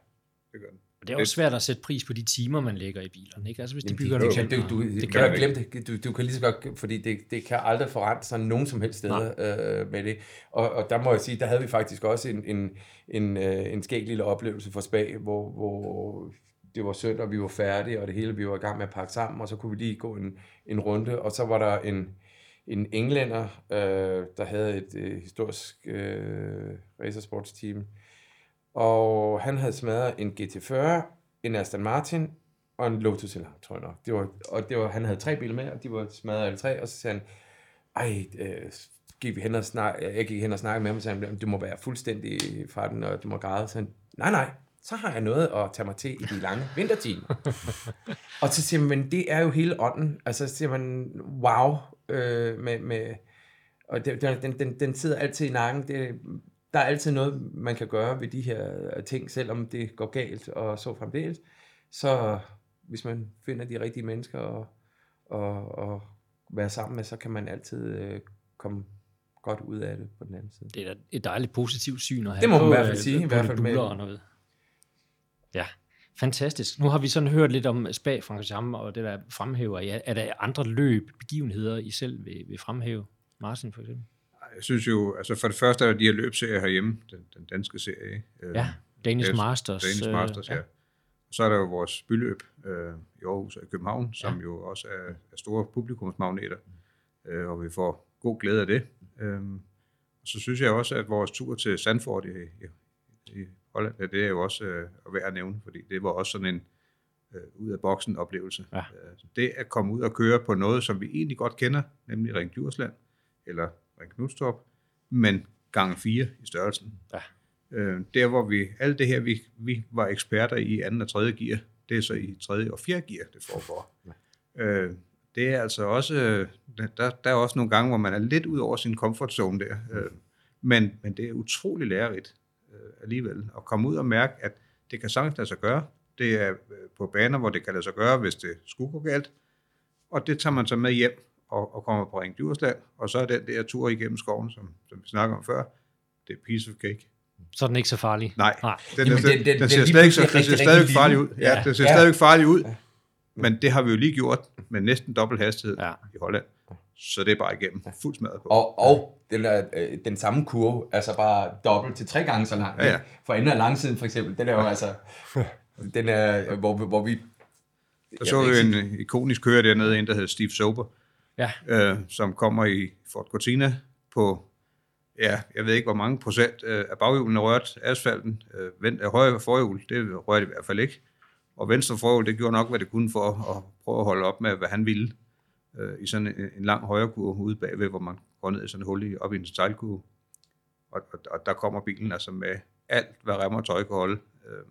det gør den. Og det er også svært at sætte pris på de timer, man lægger i bilerne. Ikke? Altså, hvis de bygger det, du, du, det kan, glemme det. Du, du kan lige så godt, fordi det, det kan aldrig forrente sig nogen som helst steder øh, med det. Og, og der må jeg sige, der havde vi faktisk også en, en, en, øh, en skæg lille oplevelse for Spag, hvor, hvor det var søndag, og vi var færdige, og det hele, vi var i gang med at pakke sammen, og så kunne vi lige gå en, en runde, og så var der en, en englænder, øh, der havde et øh, historisk øh, racersportsteam, og han havde smadret en GT40, en Aston Martin og en Lotus Elan, tror jeg nok. Det var, og det var, han havde tre biler med, og de var smadret alle tre, og så sagde han, ej, øh, gik vi hen og snak, jeg gik hen og snakkede med ham, og sagde, du må være fuldstændig fra den, og du må græde. Så han, nej, nej, så har jeg noget at tage mig til i de lange vintertimer. og så siger man, det er jo hele ånden. Altså så siger man, wow, øh, med, med, og det, den, den, den sidder altid i nakken. Det, der er altid noget, man kan gøre ved de her ting, selvom det går galt og så fremdeles. Så hvis man finder de rigtige mennesker og, og, og være sammen med, så kan man altid øh, komme godt ud af det på den anden side. Det er et dejligt positivt syn at have Det må man i hvert fald sige. I hvert fald med. Og noget. Ja, fantastisk. Nu har vi sådan hørt lidt om Spa Francorchamps og det der fremhæver. Ja, er der andre løb, begivenheder, I selv vil, vil fremhæve? Martin for eksempel? jeg synes jo, altså for det første er der de her løbserier herhjemme, den, den danske serie. Øh, ja, Danish Masters. Danish øh, Masters, ja. ja. Og så er der jo vores byløb øh, i Aarhus og i København, som ja. jo også er, er store publikumsmagneter, øh, og vi får god glæde af det. Øh, og så synes jeg også, at vores tur til Sandford i, i, i Holland, det er jo også øh, værd at nævne, fordi det var også sådan en øh, ud af boksen oplevelse. Ja. Øh, det at komme ud og køre på noget, som vi egentlig godt kender, nemlig Ring Djursland, eller Ring Knudstrup, men gange fire i størrelsen. Ja. Øh, der hvor vi, alt det her, vi, vi var eksperter i anden og tredje gear, det er så i tredje og fjerde gear, det foregår. Ja. Øh, det er altså også, der, der er også nogle gange, hvor man er lidt ud over sin comfort zone der, øh, men, men det er utrolig lærerigt øh, alligevel, at komme ud og mærke, at det kan sagtens lade sig gøre. Det er øh, på baner, hvor det kan lade sig gøre, hvis det skulle gå galt, og det tager man så med hjem og, og kommer på Ring Djursland, og så er den der tur igennem skoven, som, som vi snakker om før, det er piece of cake. Så er den ikke så farlig? Nej, Nej. Den, Jamen, den, den, den, den ser stadig, den rigtig, ser stadig farlig ud. Ja, ja, den ser ja. stadig farlig ud, ja. men det har vi jo lige gjort med næsten dobbelt hastighed ja. i Holland. Så det er bare igennem fuld smadret på. Og, og den, er, øh, den samme kurve, altså bare dobbelt til tre gange så lang. Ja, ja. For enden af langsiden for eksempel, den er jo altså, den er, hvor, hvor vi... Der så vi en ikonisk kører dernede, en der hedder Steve Sober, ja. øh, som kommer i Fort Cortina på, ja, jeg ved ikke hvor mange procent øh, af baghjulene rørt asfalten. Øh, vent, øh, højre forhjul, det rørte i hvert fald ikke. Og venstre forhjul, det gjorde nok, hvad det kunne for at prøve at holde op med, hvad han ville. Øh, I sådan en, en lang højre kurve ude bagved, hvor man går ned i sådan en hul i, op i en stejlkurve. Og, og, og der kommer bilen altså med alt, hvad remmer og tøj kan holde, øh,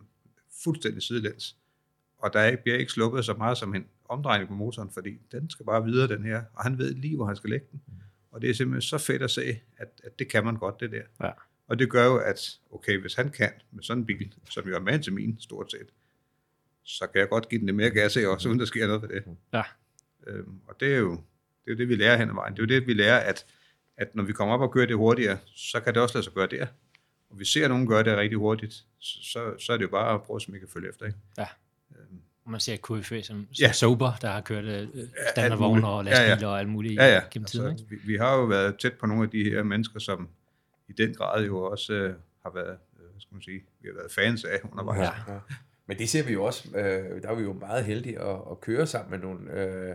fuldstændig sidelæns. Og der bliver ikke sluppet så meget som en omdrejning på motoren, fordi den skal bare videre, den her, og han ved lige, hvor han skal lægge den. Mm. Og det er simpelthen så fedt at se, at, at det kan man godt, det der. Ja. Og det gør jo, at okay, hvis han kan med sådan en bil, som jo er med til min stort set, så kan jeg godt give den lidt mere gas af også, uden der sker noget ved det. Ja. Øhm, og det er jo det, er det, vi lærer hen ad vejen. Det er jo det, vi lærer, at, at når vi kommer op og kører det hurtigere, så kan det også lade sig gøre der. Og vi ser nogen gøre det rigtig hurtigt, så, så er det jo bare at prøve, som vi kan følge efter. Ikke? Ja. Øhm, man ser KFA som, som ja. sober, der har kørt uh, standardvogne og lastbiler ja, ja. og alt muligt ja, ja. gennem tiden. Altså, vi, vi har jo været tæt på nogle af de her mennesker, som i den grad jo også uh, har været, uh, hvad skal man sige, vi har været fans af undervejs. Ja. Men det ser vi jo også, øh, der er vi jo meget heldige at, at køre sammen med nogle øh,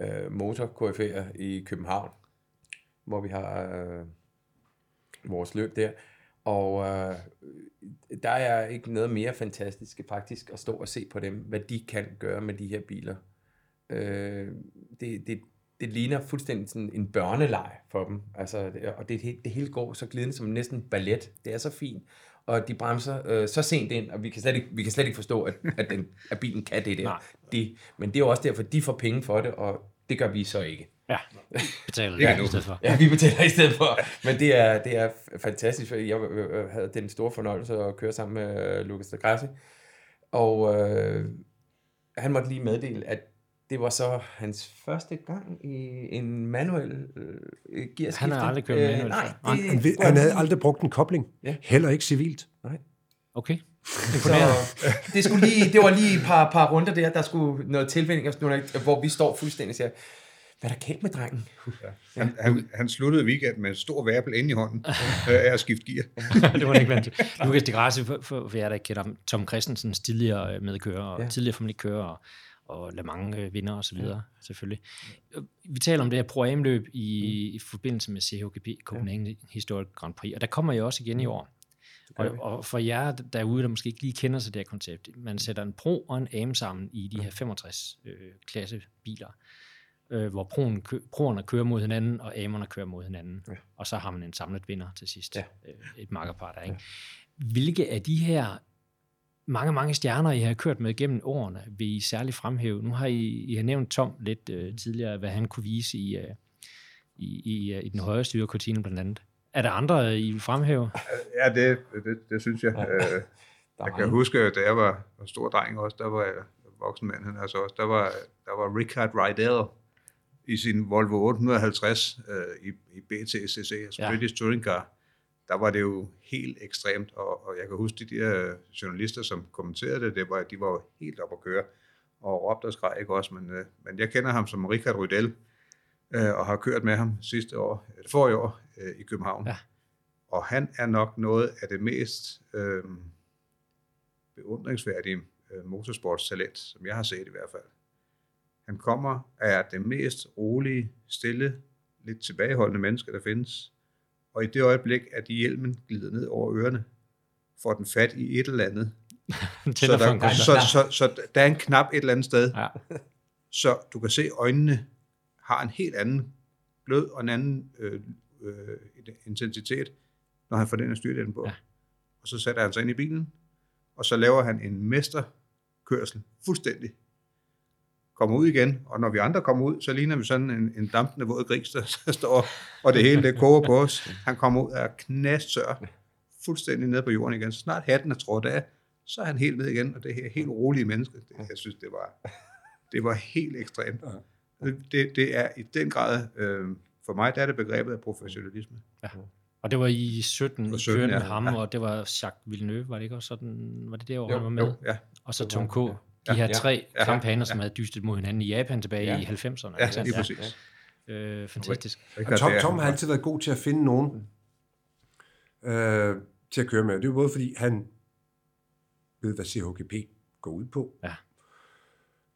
øh, motor i København, hvor vi har øh, vores løb der. Og øh, der er ikke noget mere fantastisk faktisk at stå og se på dem, hvad de kan gøre med de her biler. Øh, det, det, det ligner fuldstændig sådan en børneleg for dem. Altså, og det, det hele går så glidende som næsten ballet. Det er så fint. Og de bremser øh, så sent ind, og vi kan slet ikke, vi kan slet ikke forstå, at, at, den, at bilen kan det der. De, men det er jo også derfor, de får penge for det, og det gør vi så ikke. Ja, betaler det ja, i stedet for. Ja, vi betaler i stedet for. Men det er, det er fantastisk, for jeg havde den store fornøjelse at køre sammen med øh, Lucas de Grassi. Og øh, han måtte lige meddele, at det var så hans første gang i en manuel øh, gearskifte. Han har aldrig kørt manuel. Øh, nej, det, han, han, han havde aldrig brugt en kobling. Ja. Heller ikke civilt. Nej. Okay. Så, det, skulle lige, det var lige et par, par runder der, der skulle noget tilvænning, hvor vi står fuldstændig og siger, hvad er der galt med drengen? Ja. Han, han, han sluttede weekend med en stor værbel ind i hånden af at skifte gear. det var ikke vant Lukas de Grasse, for, for, for jer der ikke kender Tom Christensens tidligere øh, medkører, og ja. tidligere Formel kører, og, og Le Mans øh, vinder og så videre, ja. selvfølgelig. Vi taler om det her pro løb i, mm. i forbindelse med CHGP Copenhagen ja. Historic Grand Prix, og der kommer jeg også igen i mm. år. Og, og for jer derude, der måske ikke lige kender sig det her koncept, man sætter en Pro og en AM sammen i de her 65 øh, klasse biler øh, hvor proen, kø, proerne kører mod hinanden, og amerne kører mod hinanden. Ja. Og så har man en samlet vinder til sidst. Ja. Øh, et makkerpar der, ikke? Ja. Hvilke af de her mange, mange stjerner, I har kørt med gennem årene, vil I særligt fremhæve? Nu har I, I har nævnt Tom lidt øh, tidligere, hvad han kunne vise i, øh, i, i, øh, i den højre styre Cortina blandt andet. Er der andre, I vil fremhæve? Ja, det, det, det synes jeg. Ja. Øh, jeg kan huske, da jeg var, var stor dreng også, der var jeg voksen mand, han altså også, der var, der var Richard Rydell, i sin Volvo 850 øh, i, i BTCC, altså ja. British Touring Car, der var det jo helt ekstremt, og, og jeg kan huske de der journalister, som kommenterede det, det var, de var jo helt op at køre, og råbte og skreg ikke også, men, øh, men jeg kender ham som Richard Rydell, øh, og har kørt med ham sidste år, eller forrige år øh, i København. Ja. Og han er nok noget af det mest øh, beundringsværdige øh, motorsportstalent, som jeg har set i hvert fald. Han kommer er det mest rolige, stille, lidt tilbageholdende menneske, der findes. Og i det øjeblik, at hjelmen glider ned over ørerne, får den fat i et eller andet. så, der, så, så, så, så der er en knap et eller andet sted. Ja. Så du kan se, at øjnene har en helt anden glød og en anden øh, øh, intensitet, når han får den her styrte på. Ja. Og så sætter han sig ind i bilen, og så laver han en mesterkørsel fuldstændig kommer ud igen, og når vi andre kommer ud, så ligner vi sådan en, en dampende våd gris, der står, og det hele det koger på os. Han kommer ud af knastør, fuldstændig ned på jorden igen. Snart hatten er trådt af, så er han helt ned igen, og det her helt rolige menneske, det, jeg synes, det var, det var helt ekstremt. Det, det er i den grad, øh, for mig, der er det begrebet af professionalisme. Ja. Og det var i 17, 17 ja. med ham, ja. og det var Jacques Villeneuve, var det ikke også sådan, var det det år, jo, han var med? Jo, ja. Og så Tom K. De her tre ja, kampagner, som havde dystet mod hinanden i Japan tilbage ja. i 90'erne. Ja, lige præcis. Øh, fantastisk. Og Tom, Tom har altid været god til at finde nogen øh, til at køre med. Det er jo både fordi, han ved, hvad CHGP går ud på. Ja.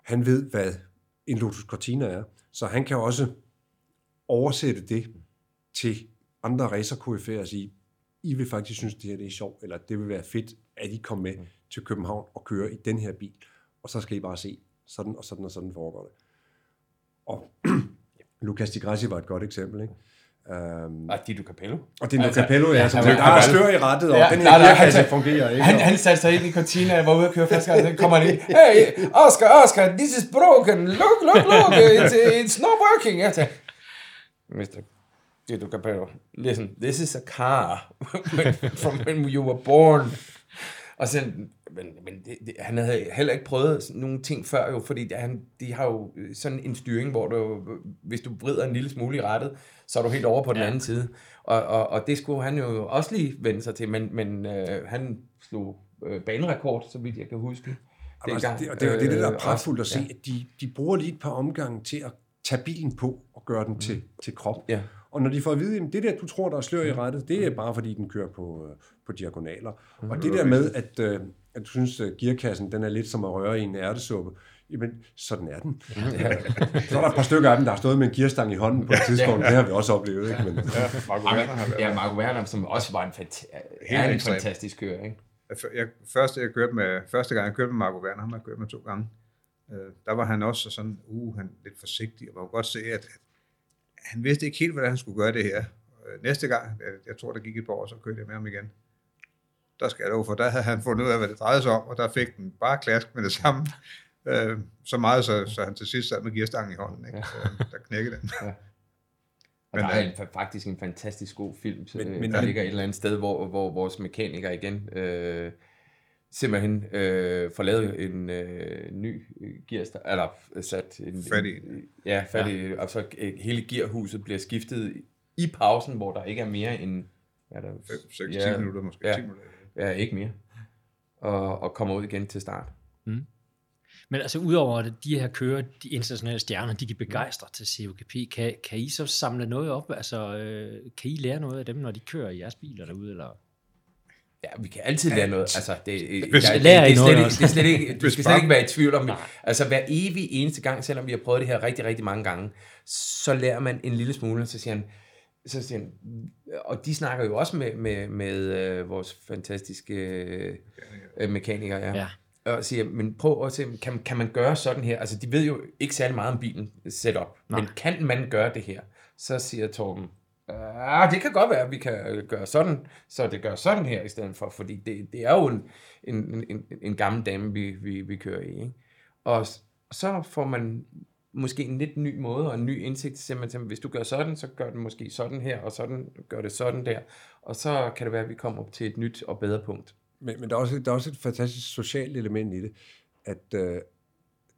Han ved, hvad en Lotus Cortina er. Så han kan også oversætte det til andre racerkoryfærer og sige, I vil faktisk synes, det her det er sjovt, eller det vil være fedt, at I kommer med mm. til København og kører i den her bil og så skal I bare se, sådan og sådan og sådan foregår det. Og Lucas Di Grassi var et godt eksempel, ikke? Um, og Dino Capello. Og Dino altså, Capello, ja, som ja, der er stør i rettet, og ja, den her gearkasse fungerer ikke. Han, han satte sig ind i Cortina, jeg var ude og køre første gang, så kommer han ind, hey, Oscar, Oscar, this is broken, look, look, look, it's, it's not working. Jeg sagde, Mr. Dino Capello, listen, this is a car from when you were born. Og så, men, men det, det, han havde heller ikke prøvet nogle ting før jo, fordi han, de har jo sådan en styring, hvor du, hvis du vrider en lille smule i rettet, så er du helt over på den ja. anden side. Og, og, og det skulle han jo også lige vende sig til, men, men øh, han slog øh, banerekord, så vidt jeg kan huske. Altså, det, og det, er jo det, der er øh, pragtfuldt at se, ja. at de, de bruger lige et par omgange til at tage bilen på og gøre den mm. til, til krop. Ja. Og når de får at vide, at det der, du tror, der er slør i mm. rettet, det er mm. bare fordi, den kører på, øh, på diagonaler. Mm. Og det der med, at, øh, at du synes, at gearkassen den er lidt som at røre i en ærtesuppe, jamen, sådan er den. Ja. så er der et par stykker af dem, der har stået med en gearstang i hånden på et tidspunkt. Ja. Det har vi også oplevet. Ikke? Men, ja, Marco Werner har været. Ja, Marco Werner, som også var en, fant- er en fantastisk kører. Ikke? Jeg, første, jeg kørte med, første gang jeg kørte med Marco Werner, ham har jeg kørt med to gange, øh, der var han også sådan, uh, han lidt forsigtig, og man kunne godt se, at, at han vidste ikke helt, hvordan han skulle gøre det her. Øh, næste gang, jeg, jeg tror, der gik et par år, så kørte jeg med ham igen. Der skal jeg love for, der havde han fundet ud af, hvad det drejede sig om, og der fik den bare klask med det samme. Øh, så meget, så, så han til sidst sad med gearstangen i hånden. Ikke? Så, øh, der knækkede den. Ja. Men, der er en, faktisk en fantastisk god film, men, øh, men, der ligger et eller andet sted, hvor, hvor vores mekaniker igen øh, simpelthen øh, får lavet en øh, ny gearstang, eller sat en, fat i. Ja, fat i, ja. og så hele gearhuset bliver skiftet i pausen, hvor der ikke er mere end... Ja, der, 5-6-10 ja, minutter, måske ja, 10 minutter. Ja, ikke mere. Og, og kommer ud igen til start. Mm. Men altså udover at de her kører, de internationale stjerner, de kan begejstre til COGP, kan, kan I så samle noget op? Altså, øh, kan I lære noget af dem, når de kører i jeres biler derude? Eller? Ja, vi kan altid lære noget. Altså, det, jeg, jeg, lærer det, det, det, det, det, slet ikke, du skal slet ikke være i tvivl om det. Altså, hver evig eneste gang, selvom vi har prøvet det her rigtig, rigtig mange gange, så lærer man en lille smule, så siger han, så siger han, og de snakker jo også med, med, med øh, vores fantastiske øh, mekanikere, ja. ja og siger, men prøv at se, kan, kan man gøre sådan her? Altså, de ved jo ikke særlig meget om bilen setup, Nej. men kan man gøre det her? Så siger Torben, ah, det kan godt være, at vi kan gøre sådan, så det gør sådan her i stedet for, fordi det, det er jo en, en, en, en gammel dame, vi, vi, vi kører i. Ikke? Og så får man måske en lidt ny måde og en ny indsigt, simpelthen, hvis du gør sådan, så gør det måske sådan her, og sådan gør det sådan der, og så kan det være, at vi kommer op til et nyt og bedre punkt. Men, men der, er også, der er også et fantastisk socialt element i det, at øh,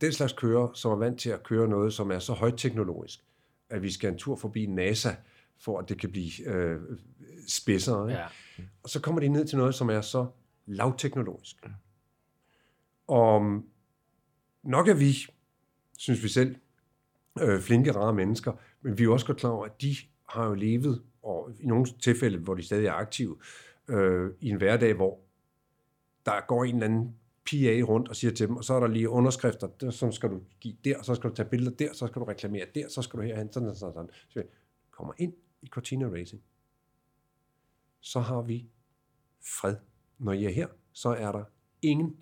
den slags kører, som er vant til at køre noget, som er så højteknologisk, at vi skal en tur forbi NASA, for at det kan blive øh, spidsere. Ikke? Ja. Og så kommer de ned til noget, som er så lavteknologisk. Og nok er vi, synes vi selv, øh, flinke, rare mennesker, men vi er også godt klar over, at de har jo levet, og i nogle tilfælde, hvor de stadig er aktive, øh, i en hverdag, hvor der går en eller anden PA rundt og siger til dem, og så er der lige underskrifter, der, som skal du give der, så skal du tage billeder der, så skal du reklamere der, så skal du herhen, sådan og sådan, sådan. Så kommer ind i Cortina Racing, så har vi fred. Når I er her, så er der ingen,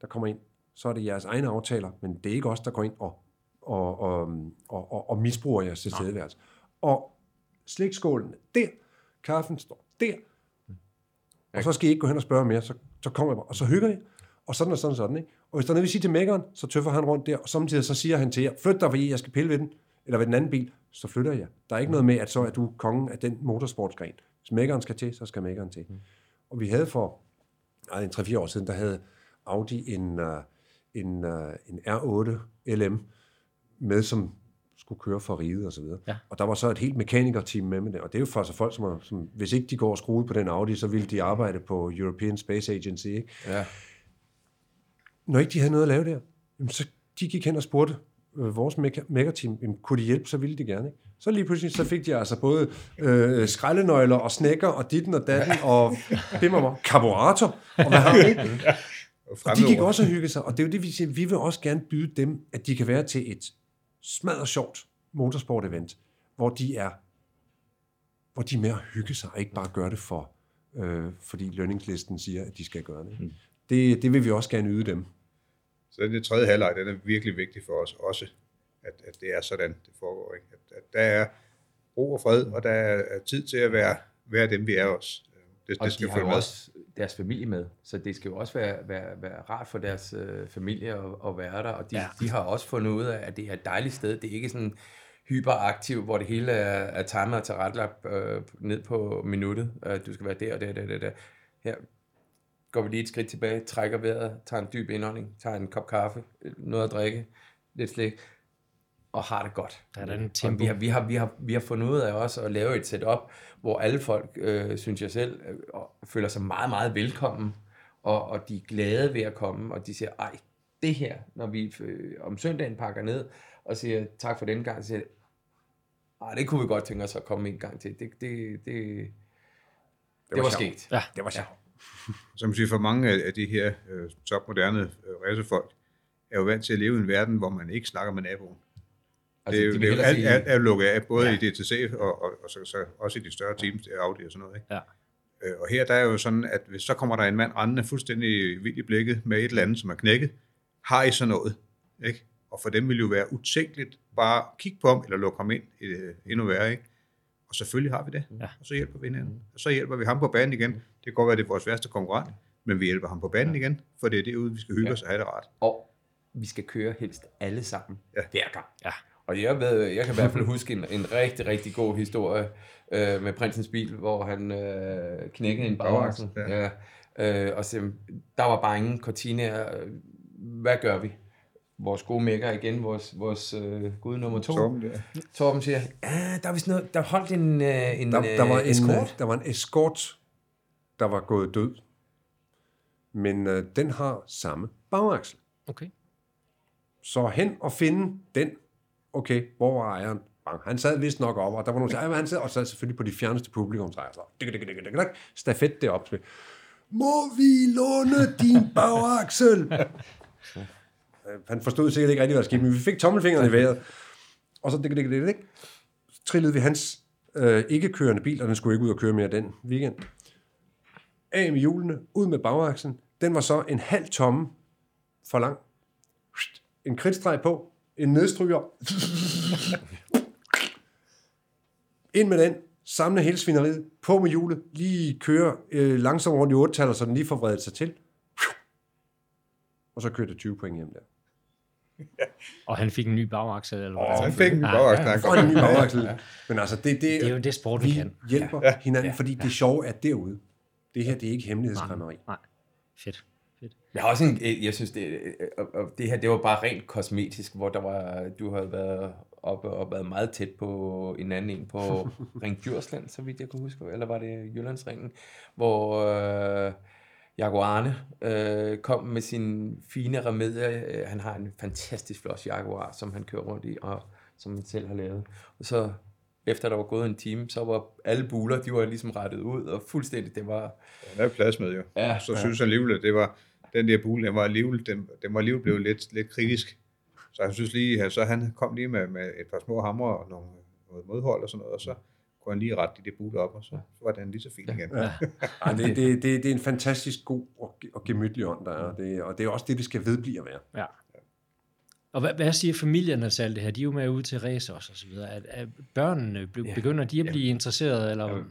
der kommer ind. Så er det jeres egne aftaler, men det er ikke os, der går ind og, og, og, og, og, og misbruger jeres tilstedeværelse. Og slikskålen der, kaffen står der, og så skal I ikke gå hen og spørge mere, så så kommer jeg og så hygger I, og sådan og sådan og sådan, ikke? Og hvis der er noget, vi siger til mækkeren, så tøffer han rundt der, og samtidig så siger han til jer, flyt dig, fordi jeg skal pille ved den, eller ved den anden bil, så flytter jeg. Der er ikke noget med, at så er du kongen af den motorsportsgren. Hvis mækkeren skal til, så skal mækkeren til. Mm. Og vi havde for nej, en 3-4 år siden, der havde Audi en, uh, en, uh, en R8 LM med, som skulle køre for riget og så videre. Ja. Og der var så et helt mekanikerteam med med det, og det er jo for så folk, som, er, som hvis ikke de går og skruet på den Audi, så ville de arbejde på European Space Agency. Ikke? Ja. Når ikke de havde noget at lave der, så de gik hen og spurgte øh, vores mekkerteam, kunne de hjælpe, så ville de gerne. Ikke? Så lige pludselig, så fik de altså både øh, skraldenøgler og snækker og ditten og datten og bimmer karburator og hvad har vi, Og de gik også og hyggede sig, og det er jo det, vi siger, vi vil også gerne byde dem, at de kan være til et smadret sjovt motorsport-event, hvor de er hvor de er med at hygge sig, og ikke bare gøre det for, øh, fordi lønningslisten siger, at de skal gøre det. Mm. det. Det vil vi også gerne yde dem. Så det tredje halvleg, den er virkelig vigtig for os også, at, at det er sådan, det foregår. Ikke? At, at der er ro og fred, og der er tid til at være, være dem, vi er også. Det, og det skal de har jo også deres familie med, så det skal jo også være, være, være rart for deres øh, familie at, at være der, og de, ja. de har også fundet ud af, at det er et dejligt sted. Det er ikke sådan hyperaktiv, hvor det hele er, er timet og tilrettelagt øh, ned på minuttet. Øh, du skal være der og der og der, der, der. Her går vi lige et skridt tilbage, trækker vejret, tager en dyb indånding, tager en kop kaffe, noget at drikke, lidt slik, og har det godt. Der er den tempo. vi, har, vi, har, vi, har, vi har fundet ud af også at lave et setup, hvor alle folk, øh, synes jeg selv, øh, føler sig meget, meget velkommen, og, og de er glade ved at komme, og de siger, ej, det her, når vi øh, om søndagen pakker ned og siger tak for den gang, så siger ah, det kunne vi godt tænke os at komme en gang til. Det, det, det, det, det var, var sket. Ja, det var sjovt. Ja. Som siger, for mange af de her øh, topmoderne øh, racerfolk er jo vant til at leve i en verden, hvor man ikke snakker med naboen. Altså, det er de det er sige... alt, alt lukket af, både ja. i DTC og, og, og så, så, også i de større teams, Audi og sådan noget. Ikke? Ja. Øh, og her der er jo sådan, at hvis så kommer der en mand rendende fuldstændig vildt i blikket med et eller andet, som er knækket, har I så noget? Ikke? Og for dem vil jo være utænkeligt bare kigge på ham, eller lukke ham ind øh, endnu værre. Ikke? Og selvfølgelig har vi det. Ja. Og så hjælper vi hinanden. Og så hjælper vi ham på banen igen. Det kan godt være, det er vores værste konkurrent, men vi hjælper ham på banen ja. igen, for det er det ude, vi skal hygge ja. os og have det rart. Og vi skal køre helst alle sammen ja. hver gang. Ja. Og jeg, ved, jeg kan i hvert fald huske en, en rigtig, rigtig god historie øh, med prinsens bil, hvor han øh, knækkede en bagaksel. Ja. Ja. Øh, og så, der var bare ingen cortina. Hvad gør vi? Vores gode mækker igen, vores, vores øh, gud nummer to. Torben, ja. Torben siger, ja, der er vist noget, der holdt en, øh, en der, der, var en eskort. Der var en eskort, der var gået død. Men øh, den har samme bagaksel. Okay. Så hen og finde den okay, hvor var ejeren? Bang. Han sad vist nok op, og der var nogen, der han sad, og sad selvfølgelig på de fjerneste publikumsejere. Så stafet det op. Må vi låne din bagaksel? han forstod sikkert ikke rigtig, hvad der skete, men vi fik tommelfingeren i vejret. Og så dik, dik, dik, dik, trillede vi hans øh, ikke-kørende bil, og den skulle ikke ud og køre mere den weekend. Af med hjulene, ud med bagakslen. Den var så en halv tomme for lang. En kridtstreg på, en nedstryger. Ind med den, samle hele svineriet, på med hjulet, lige køre øh, langsomt rundt i 8 så den lige får vredet sig til. Og så kørte 20 point hjem der. Og han fik en ny bagaksel, eller hvad? Oh, han fik en ny bagaksel. Ja, ja. en ny bagaksel. Ja. Men altså, det, det, det er jo det sport, vi, kan. hjælper ja. hinanden, fordi det sjove er derude. Det her, det er ikke hemmelighedskræmmeri. Nej, nej. Fedt. Fedt. Jeg har også en, jeg synes, det, det her, det var bare rent kosmetisk, hvor der var, du havde været oppe og været meget tæt på en anden en på Ring Djursland, så vidt jeg kunne huske, eller var det Jyllandsringen, hvor øh, Jaguarne øh, kom med sin fine remedie. Han har en fantastisk flot Jaguar, som han kører rundt i, og som han selv har lavet. Og så efter der var gået en time, så var alle buler, de var ligesom rettet ud, og fuldstændig, det var... Ja, der er plads med jo. Ja, så ja. synes han alligevel, at det var, den der bule, den var alligevel, den, den var alligevel blevet lidt, lidt kritisk. Så jeg synes lige, så han kom lige med, med et par små hammer og nogle, noget modhold og sådan noget, og så kunne han lige rette de der bule op, og så, så var den lige så fin igen. Ja. ja. det, det, det, det er en fantastisk god og, og gemytlig ånd, der er. Det, og det er også det, det skal vedblive at være. Ja. Og hvad, hvad siger familierne til alt det her? De er jo med ud til race også, og så videre. Er, er børnene, begynder de at blive ja. interesseret? Eller? Ja.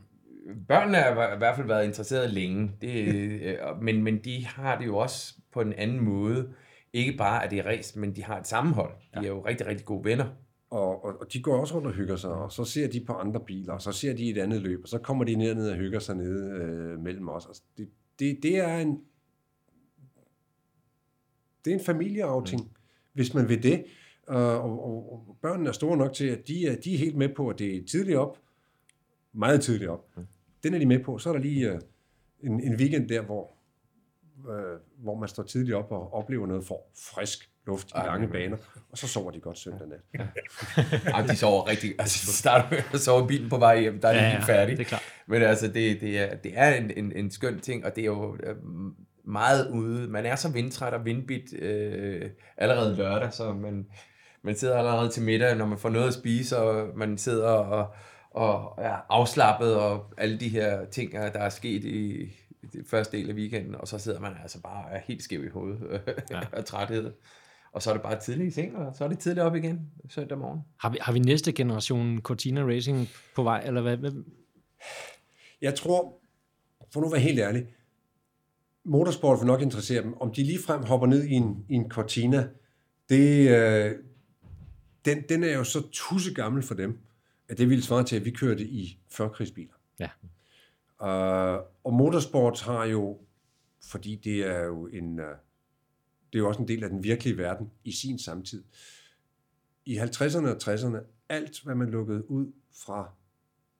Børnene har i hvert fald været interesseret længe, det, øh, men, men de har det jo også på en anden måde. Ikke bare, at det er race, men de har et sammenhold. De ja. er jo rigtig, rigtig gode venner. Og, og, og de går også rundt og hygger sig, og så ser de på andre biler, og så ser de et andet løb, og så kommer de ned, og hygger sig nede øh, mellem os. Altså, det, det, det er en det er en familieafting. Mm hvis man vil det. Og, og, og børnene er store nok til, at de er, de er helt med på, at det er tidligt op, meget tidligt op. Den er de med på. Så er der lige uh, en, en weekend der, hvor, uh, hvor man står tidligt op og oplever noget for frisk luft i Ej, lange baner, og så sover de godt søndag nat. Ja. Ej, de sover rigtig, altså de starter med at sove i bilen på vej hjem, der er de ja, helt færdige. Det er klart. Men altså, det, det er, det er en, en, en skøn ting, og det er jo meget ude. Man er så vindtræt og vindbit øh, allerede lørdag, så man, man sidder allerede til middag, når man får noget at spise, og man sidder og, og er afslappet, og alle de her ting, der er sket i, den første del af weekenden, og så sidder man altså bare er helt skæv i hovedet ja. af træthed. Og så er det bare tidligt i seng, og så er det tidligt op igen søndag morgen. Har vi, har vi næste generation Cortina Racing på vej, eller hvad? Jeg tror, for nu at være helt ærlig, motorsport vil nok interessere dem. Om de ligefrem hopper ned i en, i en Cortina, det, øh, den, den er jo så tusse gammel for dem, at det ville svare til, at vi kørte i førkrigsbiler. Ja. Uh, og motorsport har jo, fordi det er jo en, uh, det er jo også en del af den virkelige verden i sin samtid. I 50'erne og 60'erne, alt hvad man lukkede ud fra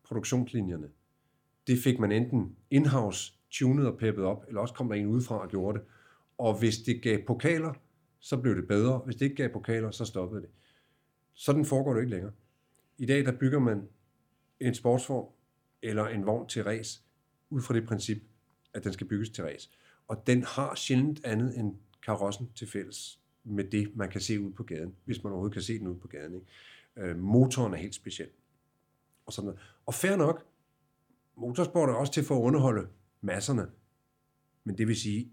produktionslinjerne, det fik man enten in-house tunet og peppet op, eller også kom der en udefra og gjorde det. Og hvis det gav pokaler, så blev det bedre. Hvis det ikke gav pokaler, så stoppede det. Sådan foregår det ikke længere. I dag der bygger man en sportsform eller en vogn til race ud fra det princip, at den skal bygges til race. Og den har sjældent andet end karossen til fælles med det, man kan se ud på gaden, hvis man overhovedet kan se den ud på gaden. Ikke? Øh, motoren er helt speciel. Og, sådan noget. og fair nok, motorsport er også til for at underholde masserne. Men det vil sige,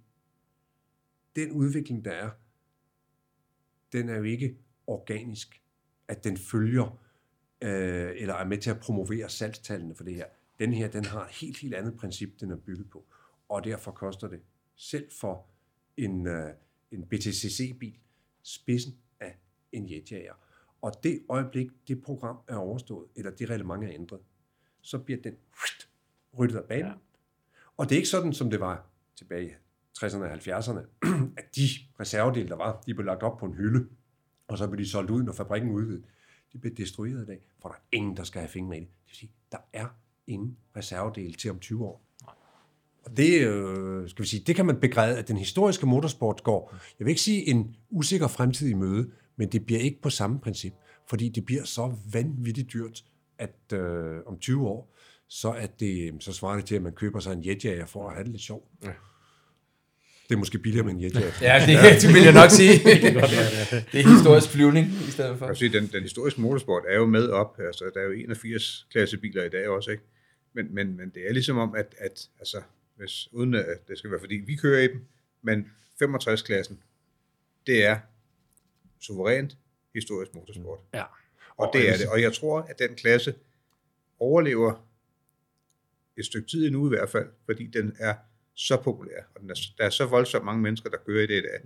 den udvikling, der er, den er jo ikke organisk, at den følger øh, eller er med til at promovere salgstallene for det her. Den her, den har et helt, helt andet princip, den er bygget på. Og derfor koster det selv for en, øh, en BTCC-bil spidsen af en jetjager. Og det øjeblik, det program er overstået, eller det reglement er ændret, så bliver den ryddet af banen. Ja. Og det er ikke sådan, som det var tilbage i 60'erne og 70'erne, at de reservedele, der var, de blev lagt op på en hylde, og så blev de solgt ud, når fabrikken udvidede. De bliver destrueret i dag, for der er ingen, der skal have fingre i det. Det vil sige, der er ingen reservedele til om 20 år. Og det, øh, skal vi sige, det kan man begræde, at den historiske motorsport går, jeg vil ikke sige en usikker fremtid i møde, men det bliver ikke på samme princip, fordi det bliver så vanvittigt dyrt, at øh, om 20 år, så, at det, så svarer det til, at man køber sig en jetjager for at have det lidt sjovt. Ja. Det er måske billigere med en jetjager. ja, det, det vil jeg nok sige. det er historisk flyvning i stedet for. sige, den, den historiske motorsport er jo med op. Altså, der er jo 81 klassebiler i dag også, ikke? Men, men, men det er ligesom om, at, at altså, hvis, uden at det skal være fordi vi kører i dem, men 65-klassen, det er suverænt historisk motorsport. Ja. Og det er det. Og jeg tror, at den klasse overlever et stykke tid endnu i hvert fald, fordi den er så populær, og den er, der er så voldsomt mange mennesker, der kører i det i dag.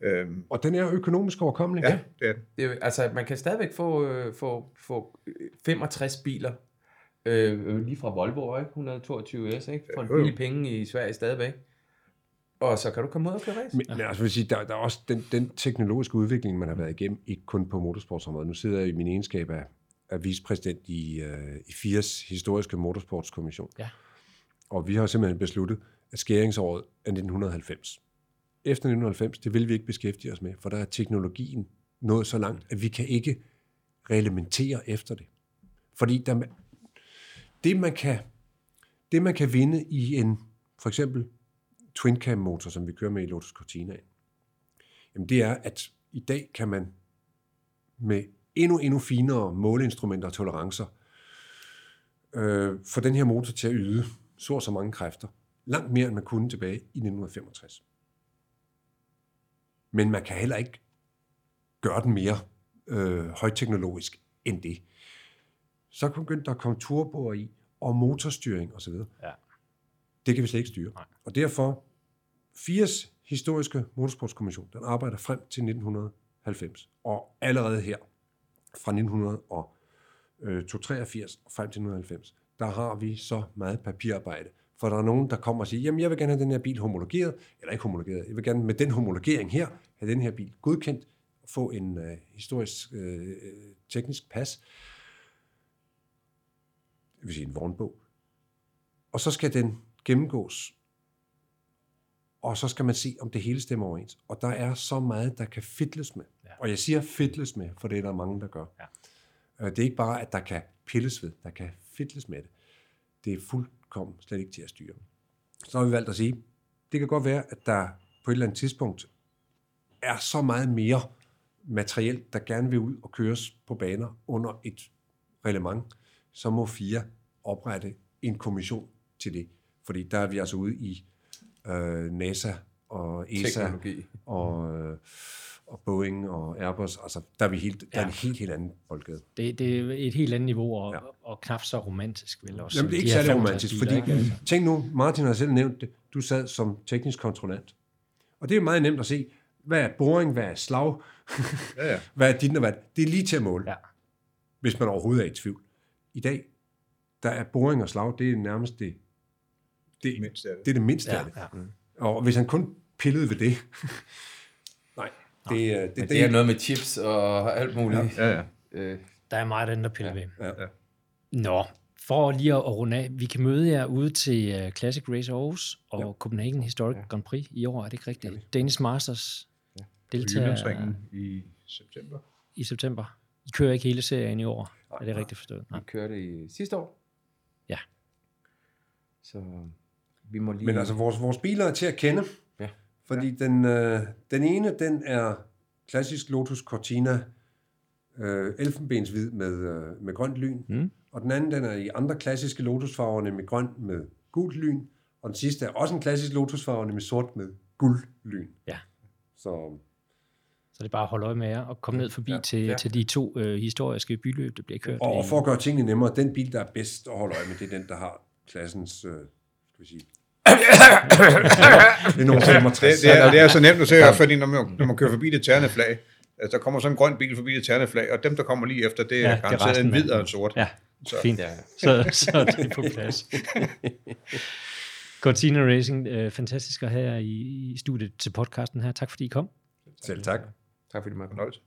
Øhm, og den er økonomisk overkommelig. Ja, det er den. Det er, altså, man kan stadigvæk få, øh, få, få 65 biler, øh, lige fra Volvo, ikke? 122 S, ikke? for en billig penge i Sverige stadigvæk. Og så kan du komme ud og køre race. Men, altså, vil sige, der, der er også den, den teknologiske udvikling, man har været igennem, ikke kun på motorsportsområdet. Nu sidder jeg i min egenskab af, af vicepræsident i, uh, i FIRS historiske motorsportskommission. Ja. Og vi har simpelthen besluttet, at skæringsåret er 1990. Efter 1990, det vil vi ikke beskæftige os med, for der er teknologien nået så langt, at vi kan ikke reglementere efter det. Fordi der, det, man kan, det, man kan vinde i en, for eksempel, twin cam motor, som vi kører med i Lotus Cortina, jamen det er, at i dag kan man med endnu, endnu finere måleinstrumenter og tolerancer øh, få den her motor til at yde så og så mange kræfter. Langt mere, end man kunne tilbage i 1965. Men man kan heller ikke gøre den mere øh, højteknologisk end det. Så begyndte der at komme turboer i, og motorstyring osv. Ja. Det kan vi slet ikke styre. Nej. Og derfor, 80 historiske motorsportskommission, den arbejder frem til 1990. Og allerede her, fra 1983 og frem til 1990, der har vi så meget papirarbejde. For der er nogen, der kommer og siger, jamen jeg vil gerne have den her bil homologeret, eller ikke homologeret, jeg vil gerne med den homologering her, have den her bil godkendt, og få en uh, historisk uh, teknisk pas, det vil sige en vognbog. Og så skal den gennemgås, og så skal man se, om det hele stemmer overens. Og der er så meget, der kan fidles med. Ja. Og jeg siger fidles med, for det er der mange, der gør. Ja. Det er ikke bare, at der kan pilles ved, der kan fidles med det. Det er kom slet ikke til at styre. Så har vi valgt at sige, det kan godt være, at der på et eller andet tidspunkt er så meget mere materiel, der gerne vil ud og køres på baner under et reglement, så må FIA oprette en kommission til det. Fordi der er vi altså ude i øh, NASA og ESA Teknologi. og, øh, og Boeing og Airbus. Altså, der er vi helt, der ja. er en helt, helt anden boldgade. Det, det er et helt andet niveau, og, ja. og knap så romantisk. Vel også, Jamen, det er ikke de særlig romantisk, biler, fordi, ikke? tænk nu, Martin har selv nævnt det, du sad som teknisk kontrollant. Og det er meget nemt at se, hvad er boring, hvad er slag, ja, ja. hvad er dit og hvad Det er lige til at måle, ja. hvis man overhovedet er i tvivl. I dag, der er boring og slag, det er nærmest det, det, mindste det. det er det mindste ja, af det. Ja. Og hvis han kun pillede ved det, nej, det, det, det, det, det er noget med chips og alt muligt. Ja, ja. ja. Øh. Der er meget andet at pille ja, ved. Ja, ja. Nå, for lige at runde af, vi kan møde jer ude til uh, Classic Race Aarhus og ja. Copenhagen Historic ja. Grand Prix i år, er det ikke rigtigt? Ja. Danish Masters deltager i september. I september. I kører ikke hele serien i år. Nej, er det rigtigt forstået? Nej. Vi kørte i sidste år. Ja. Så vi må lige... Men altså, vores, vores biler er til at kende. Fordi ja. Den, øh, den ene, den er klassisk Lotus Cortina øh, elfenbenshvid med, øh, med grønt lyn. Mm. Og den anden, den er i andre klassiske Lotusfarver, nemlig grøn med gult lyn. Og den sidste er også en klassisk Lotusfarve, nemlig sort med guld lyn. Ja. Så så det er bare at holde øje med jer og komme ned forbi ja, til, ja. til de to øh, historiske byløb, der bliver kørt. Og, og for at gøre tingene nemmere, den bil, der er bedst at holde øje med, det er den, der har klassens, øh, skal vi sige, det er nogle 65. Det, det, er, det er så nemt at se, fordi når man, når man kører forbi det tærne flag, altså, der kommer sådan en grøn bil forbi det tærne flag, og dem, der kommer lige efter, det er ja, garanteret en hvid og en sort. Ja, så. fint. Ja. Så, så er det på plads. Cortina Racing, øh, fantastisk at have i, i studiet til podcasten her. Tak fordi I kom. Selv tak. Tak fordi du måtte.